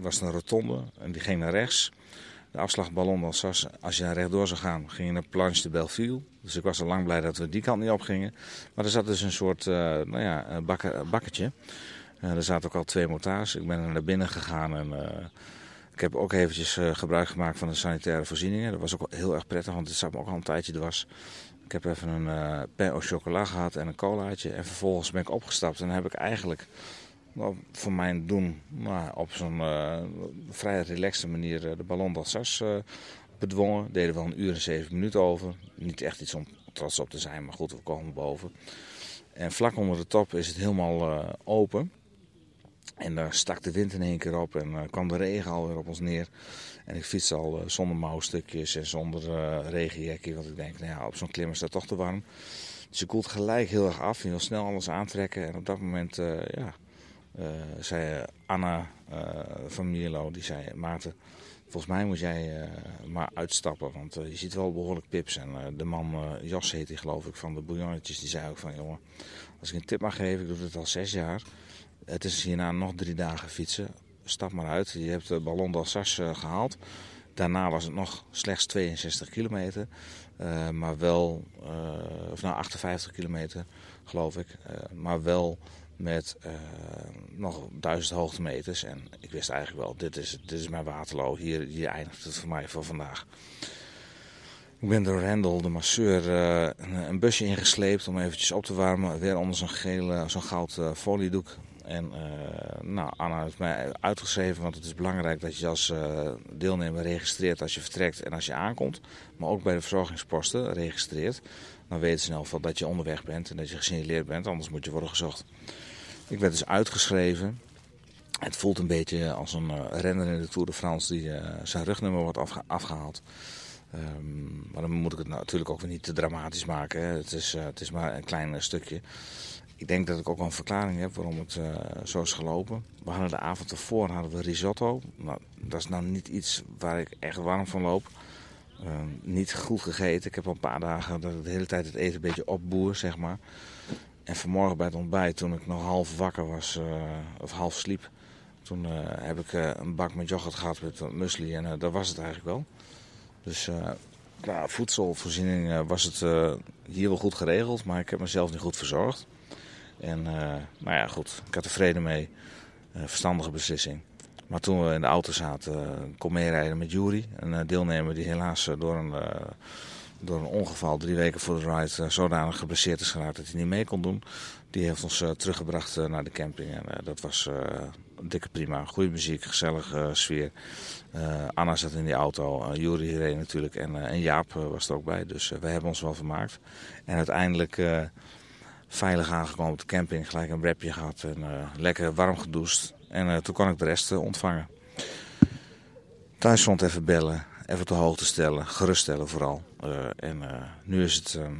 was een rotonde en die ging naar rechts. De afslag Ballon d'Alsace, als je naar rechtdoor zou gaan, ging je naar Planche de Belleville. Dus ik was al lang blij dat we die kant niet op gingen. Maar er zat dus een soort uh, nou ja, bakken, bakketje. Er zaten ook al twee motards. Ik ben er naar binnen gegaan en ik heb ook eventjes gebruik gemaakt van de sanitaire voorzieningen. Dat was ook heel erg prettig, want het zat me ook al een tijdje dwars. Ik heb even een pain au chocolat gehad en een colaatje. En vervolgens ben ik opgestapt en heb ik eigenlijk nou, voor mijn doen nou, op zo'n uh, vrij relaxte manier de ballon d'Alsace uh, bedwongen. Deden wel een uur en zeven minuten over. Niet echt iets om trots op te zijn, maar goed, we komen boven. En vlak onder de top is het helemaal open. En daar stak de wind in één keer op en kwam de regen alweer op ons neer. En ik fiets al zonder mouwstukjes en zonder regenjekkie. Want ik denk, nou ja, op zo'n klim is dat toch te warm. Dus je koelt gelijk heel erg af. Je wil snel alles aantrekken. En op dat moment, ja, zei Anna van Mierlo, die zei, Maarten, volgens mij moet jij maar uitstappen. Want je ziet wel behoorlijk pips. En de man, Jos heet hij geloof ik, van de bouillonnetjes, die zei ook van, jongen, als ik een tip mag geven, ik doe dit al zes jaar. Het is hierna nog drie dagen fietsen stap maar uit. Je hebt de Ballon d'Alsace gehaald. Daarna was het nog slechts 62 kilometer. Maar wel, of nou 58 kilometer geloof ik. maar wel met nog duizend hoogtemeters. En ik wist eigenlijk wel, dit is, dit is mijn Waterloo. Hier, hier eindigt het voor mij voor vandaag. Ik ben door Rendel, de masseur, een, een, busje ingesleept om eventjes op te warmen. Weer onder zo'n geel, zo'n goud foliedoek. En uh, nou, Anna heeft mij uitgeschreven, want het is belangrijk dat je als uh, deelnemer registreert als je vertrekt en als je aankomt. Maar ook bij de verzorgingsposten registreert. Dan weten ze in ieder dat je onderweg bent en dat je gesignaleerd bent, anders moet je worden gezocht. Ik werd dus uitgeschreven. Het voelt een beetje als een uh, renner in de Tour de France die zijn rugnummer wordt afge afgehaald. Um, maar dan moet ik het natuurlijk ook weer niet te dramatisch maken. Hè. Het, is, het is maar een klein stukje. Ik denk dat ik ook wel een verklaring heb waarom het zo is gelopen. We hadden de avond ervoor hadden we risotto. Nou, dat is nou niet iets waar ik echt warm van loop. Uh, niet goed gegeten. Ik heb al een paar dagen dat ik de hele tijd het eten een beetje opboer, zeg maar. En vanmorgen bij het ontbijt, toen ik nog half wakker was, uh, of half sliep... toen heb ik een bak met yoghurt gehad met muesli en dat was het eigenlijk wel. Dus qua voedselvoorziening was het hier wel goed geregeld, maar ik heb mezelf niet goed verzorgd. En nou ja, goed, ik had vrede mee. Verstandige beslissing. Maar toen we in de auto zaten, kon meerijden met Jury. Een deelnemer die helaas door een, door een ongeval drie weken voor de ride zodanig geblesseerd is geraakt dat hij niet mee kon doen. Die heeft ons teruggebracht naar de camping. En dat was dikke prima. Goede muziek, gezellige sfeer. Eh, Anna zat in die auto, Juri reed natuurlijk en, en Jaap was er ook bij. Dus wij hebben ons wel vermaakt. En uiteindelijk veilig aangekomen op de camping, gelijk een wrapje gehad en lekker warm gedoucht. En toen kon ik de rest ontvangen. Thuis stond even bellen, even de hoogte stellen, geruststellen vooral. en nu is het ehm,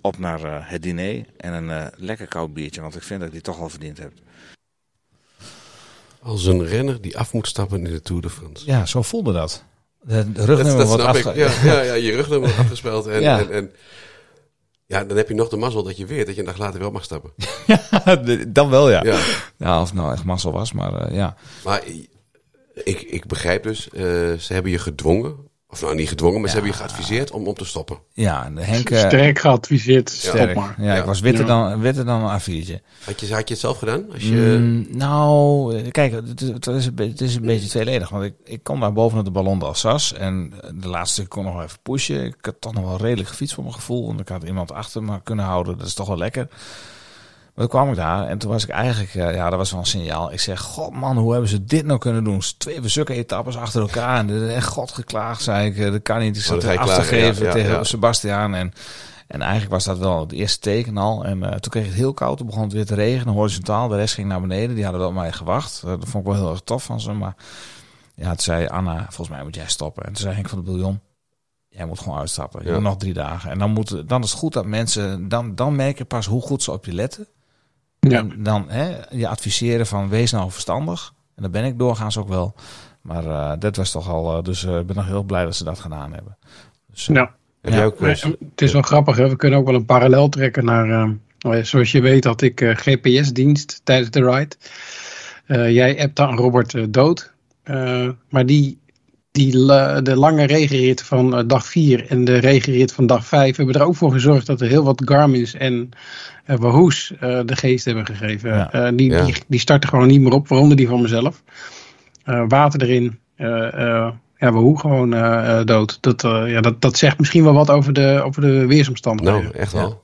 op naar het diner en een lekker koud biertje, want ik vind dat ik die toch al verdiend heb. Als een renner die af moet stappen in de Tour de France. Ja, zo voelde dat. De, rugnummer wordt afge... ja, ja, ja, je rugnummer wordt afgespeeld. En, ja. En, en, ja, dan heb je nog de mazzel dat je weet dat je een dag later wel mag stappen. ja, dan wel ja. ja. ja. of nou echt mazzel was, maar uh, ja. Maar ik, ik begrijp dus, uh, ze hebben je gedwongen of nou niet gedwongen, maar ze hebben je geadviseerd om, om te stoppen. Ja, Henk... Sterk geadviseerd, stop maar. Ja, ik was witter, Dan, witter dan een A4'tje. Had je, had je het zelf gedaan? Als je... Mm, nou, kijk, het, het, is, het is een beetje tweeledig. Want ik, ik kom daar bovenop de ballon d'Alsace. En de laatste kon nog even pushen. Ik had toch nog wel redelijk gefietst voor mijn gevoel. Want ik had iemand achter me kunnen houden. Dat is toch wel lekker. Maar toen kwam ik daar en toen was ik eigenlijk, uh, ja, dat was wel een signaal. Ik zeg, god man, hoe hebben ze dit nou kunnen doen? Twee zulke etappes achter elkaar. En echt god geklaagd, zei ik. Dat kan niet. Ik zat af te geven ja, ja, tegen ja. Sebastiaan. En, en eigenlijk was dat wel het eerste teken al. En uh, toen kreeg het heel koud. Toen begon het weer te regenen, horizontaal. De rest ging naar beneden. Die hadden wel op mij gewacht. Dat vond ik wel heel erg tof van ze. Maar ja, toen zei Anna, volgens mij moet jij stoppen. En toen zei Henk van de Biljon, jij moet gewoon uitstappen. Je moet nog drie dagen. En dan, moet, dan is het goed dat mensen, dan, dan merk je pas hoe goed ze op je letten. Ja. En dan hè, je adviseren van wees nou verstandig. En dan ben ik doorgaans ook wel. Maar uh, dat was toch al. Uh, dus ik ben nog heel blij dat ze dat gedaan hebben. Dus, ja. ja. Ook, het is wel grappig. Hè? We kunnen ook wel een parallel trekken naar. zoals je weet had ik GPS-dienst tijdens de ride. jij appte aan Robert dood. maar die die, de lange regenrit van dag 4 en de regenrit van dag 5 hebben er ook voor gezorgd dat er heel wat Garmin's en uh, Wahoo's uh, de geest hebben gegeven. Ja. Uh, die, ja. die, die, starten gewoon niet meer op, waaronder die van mezelf. water erin, ja, Wahoo gewoon dood. Dat, ja, dat, dat zegt misschien wel wat over de, over de weersomstandigheden. Nou, echt wel.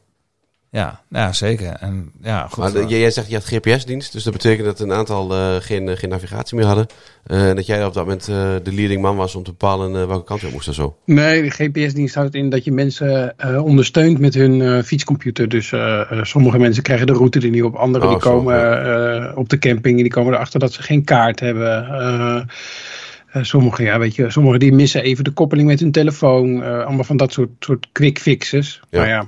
Ja, ja zeker. En, ja, goed, maar jij zegt je had GPS-dienst, dus dat betekent dat een aantal uh, geen, geen navigatie meer hadden. Uh, en dat jij op dat moment uh, de leading man was om te bepalen welke kant je moest en zo. Nee, de GPS-dienst houdt in dat je mensen ondersteunt met hun fietscomputer. Dus sommige mensen krijgen de route er niet op, anderen oh, die komen op de camping en die komen erachter dat ze geen kaart hebben. Sommigen, ja, weet je, sommigen die missen even de koppeling met hun telefoon. allemaal van dat soort, soort quick fixes. Ja. Maar ja,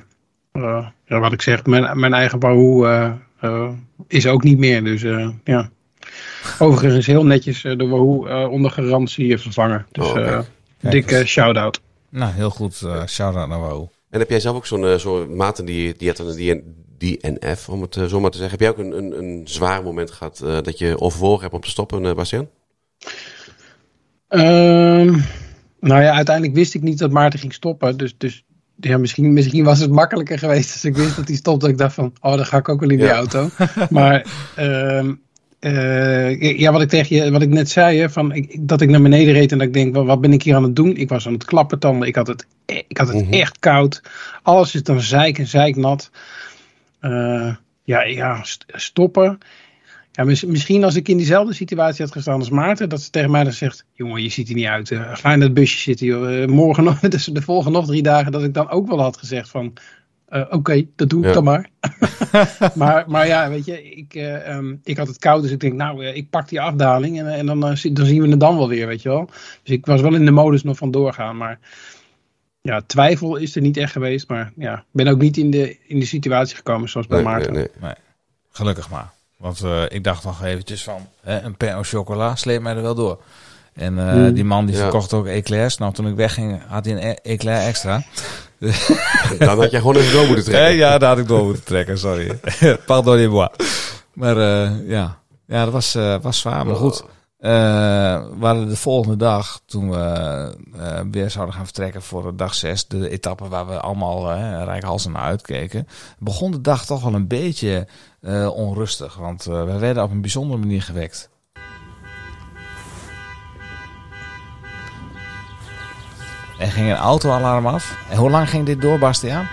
ja, wat ik zeg, mijn, mijn eigen Wahoo uh, uh, is ook niet meer. Dus ja. Overigens heel netjes de Wahoo onder garantie vervangen. Dus oh, okay. dikke shout-out. Nou, heel goed. shout-out naar Wahoo. En heb jij zelf ook zo'n zo'n maten die, die had een DNF, om het zo maar te zeggen. Heb jij ook een, een, een zwaar moment gehad dat je overwogen hebt om te stoppen, uh, Bastian? Um, nou ja, uiteindelijk wist ik niet dat Maarten ging stoppen. Dus, dus ja, misschien, misschien was het makkelijker geweest als ik wist dat hij stopte. Ik dacht van, oh, dan ga ik ook wel in die auto. maar uh, uh, ja, wat ik tegen je, wat ik net zei, hè, van, ik, dat ik naar beneden reed en dat ik denk, wat ben ik hier aan het doen? Ik was aan het klappertanden, ik had het, e, ik had het mm -hmm. echt koud. Alles is dan zeik en zeiknat. Uh, ja, ja, stoppen. Ja, misschien als ik in diezelfde situatie had gestaan als Maarten, dat ze tegen mij dan zegt: Jongen, je ziet er niet uit. Uh, ga in dat busje zitten. Joh. Uh, morgen nog, dus de volgende nog drie dagen, dat ik dan ook wel had gezegd: van uh, Oké, okay, dat doe ik ja. dan maar. maar. Maar ja, weet je, ik, um, ik had het koud, dus ik denk: Nou, ik pak die afdaling en, en dan, dan zien we het dan wel weer, weet je wel. Dus ik was wel in de modus nog van doorgaan. Maar ja, twijfel is er niet echt geweest. Maar ja, ik ben ook niet in de, in de situatie gekomen zoals bij nee, Maarten. Nee, nee. Gelukkig maar. Want uh, ik dacht nog eventjes van, hè, een pain chocola sleept mij er wel door. En uh, mm. die man die ja. verkocht ook eclairs. Nou, toen ik wegging had hij een e eclair extra. Dan had jij gewoon even door moeten trekken. ja, daar had ik door moeten trekken, sorry. Pardon bois. Maar uh, ja. ja, dat was, was zwaar. Maar goed, we hadden de volgende dag, toen we weer zouden gaan vertrekken voor dag 6, de etappe waar we allemaal uh, rijkhalsend naar uitkeken, begon de dag toch wel een beetje onrustig. Want we werden op een bijzondere manier gewekt. Er ging een autoalarm af. En hoe lang ging dit door, Bastiaan?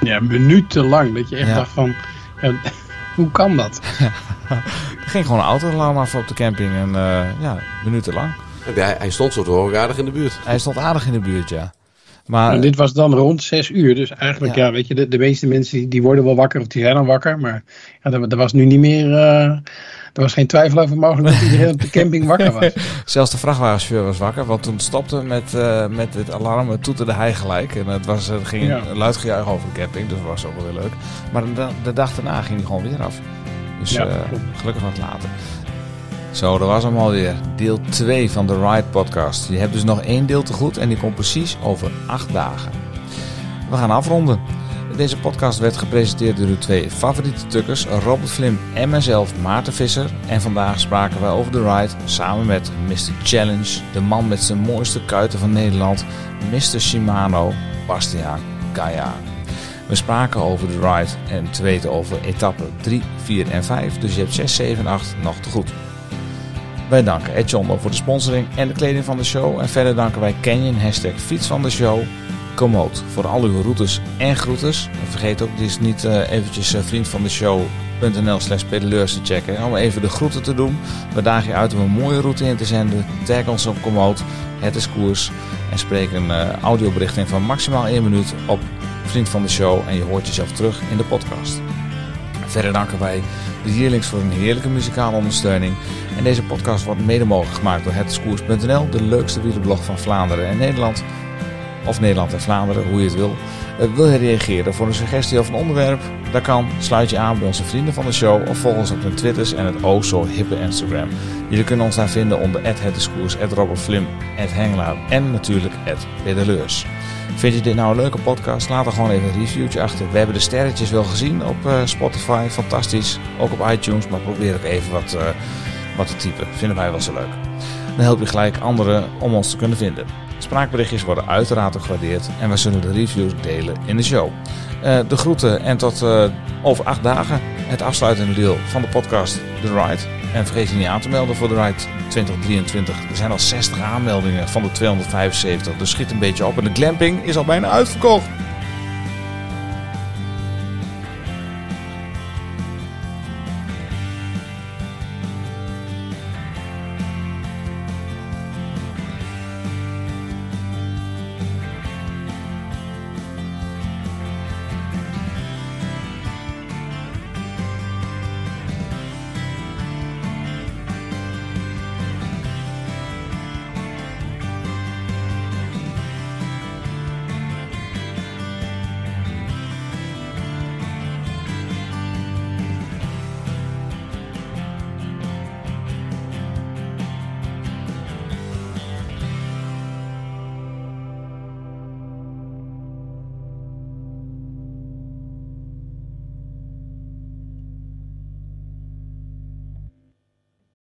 Ja, minutenlang. Dat je echt ja. dacht van... Hoe kan dat? er ging gewoon een autoalarm af op de camping en uh, ja, minutenlang. Hij, hij stond zo te horen aardig in de buurt. Hij stond aardig in de buurt, ja. Maar, en dit was dan rond zes uur. Dus eigenlijk, ja, weet je, de, de meeste mensen die, worden wel wakker of die zijn al wakker. Maar ja, er, er was nu niet meer. Uh, er was geen twijfel over mogelijk dat iedereen op de camping wakker was. Zelfs de vrachtwagenchauffeur was wakker, want toen stopte met, uh, met het alarm, toeterde hij gelijk. En het, was, het ging ja. luid gejuich over de camping, dus dat was ook wel weer leuk. Maar de, de dag daarna ging hij gewoon weer af. Dus ja, uh, gelukkig wat later. Zo, dat was hem alweer. Deel 2 van de Ride Podcast. Je hebt dus nog één deel te goed en die komt precies over acht dagen. We gaan afronden. Deze podcast werd gepresenteerd door de twee favoriete tukkers, Robert Flim en mijzelf, Maarten Visser. En vandaag spraken we over de ride samen met Mr. Challenge, de man met zijn mooiste kuiten van Nederland, Mr. Shimano, Bastiaan Kaya. We spraken over de ride en te weten over etappen 3, 4 en 5, dus je hebt 6, 7 en 8 nog te goed. Wij danken Ed John voor de sponsoring en de kleding van de show. En verder danken wij Canyon, hashtag fiets van de show, Komoot voor al uw routes en groetes. En vergeet ook dus niet uh, eventjes uh, vriend van de show.nl slash pedaleurs te checken. Om even de groeten te doen. We dagen je uit om een mooie route in te zenden. Tag ons op Komoot, het is koers. En spreek een uh, audiobericht in van maximaal 1 minuut op vriend van de show. En je hoort jezelf terug in de podcast. Verder danken wij de Yearlings voor een heerlijke muzikale ondersteuning. En deze podcast wordt mede mogelijk gemaakt door hetskoers.nl, de leukste wielerblog van Vlaanderen en Nederland. Of Nederland en Vlaanderen, hoe je het wil. Uh, wil je reageren voor een suggestie of een onderwerp? Dat kan. Sluit je aan bij onze vrienden van de show of volg ons op hun Twitters en het o zo hippe Instagram. Jullie kunnen ons daar vinden onder @hetdiscours, @robertflim, @hengelaar en natuurlijk @pedaleurs. Vind je dit nou een leuke podcast? Laat er gewoon even een reviewtje achter. We hebben de sterretjes wel gezien op uh, Spotify, fantastisch. Ook op iTunes, maar probeer ook even wat, uh, wat te typen. Vinden wij wel zo leuk. Dan help je gelijk anderen om ons te kunnen vinden. Spraakberichtjes worden uiteraard gewaardeerd en we zullen de reviews delen in de show. Uh, de groeten en tot over acht dagen het afsluitende deel van de podcast The Ride. En vergeet je niet aan te melden voor de Ride 2023. Er zijn al 60 aanmeldingen van de 275, dus schiet een beetje op. En de glamping is al bijna uitverkocht.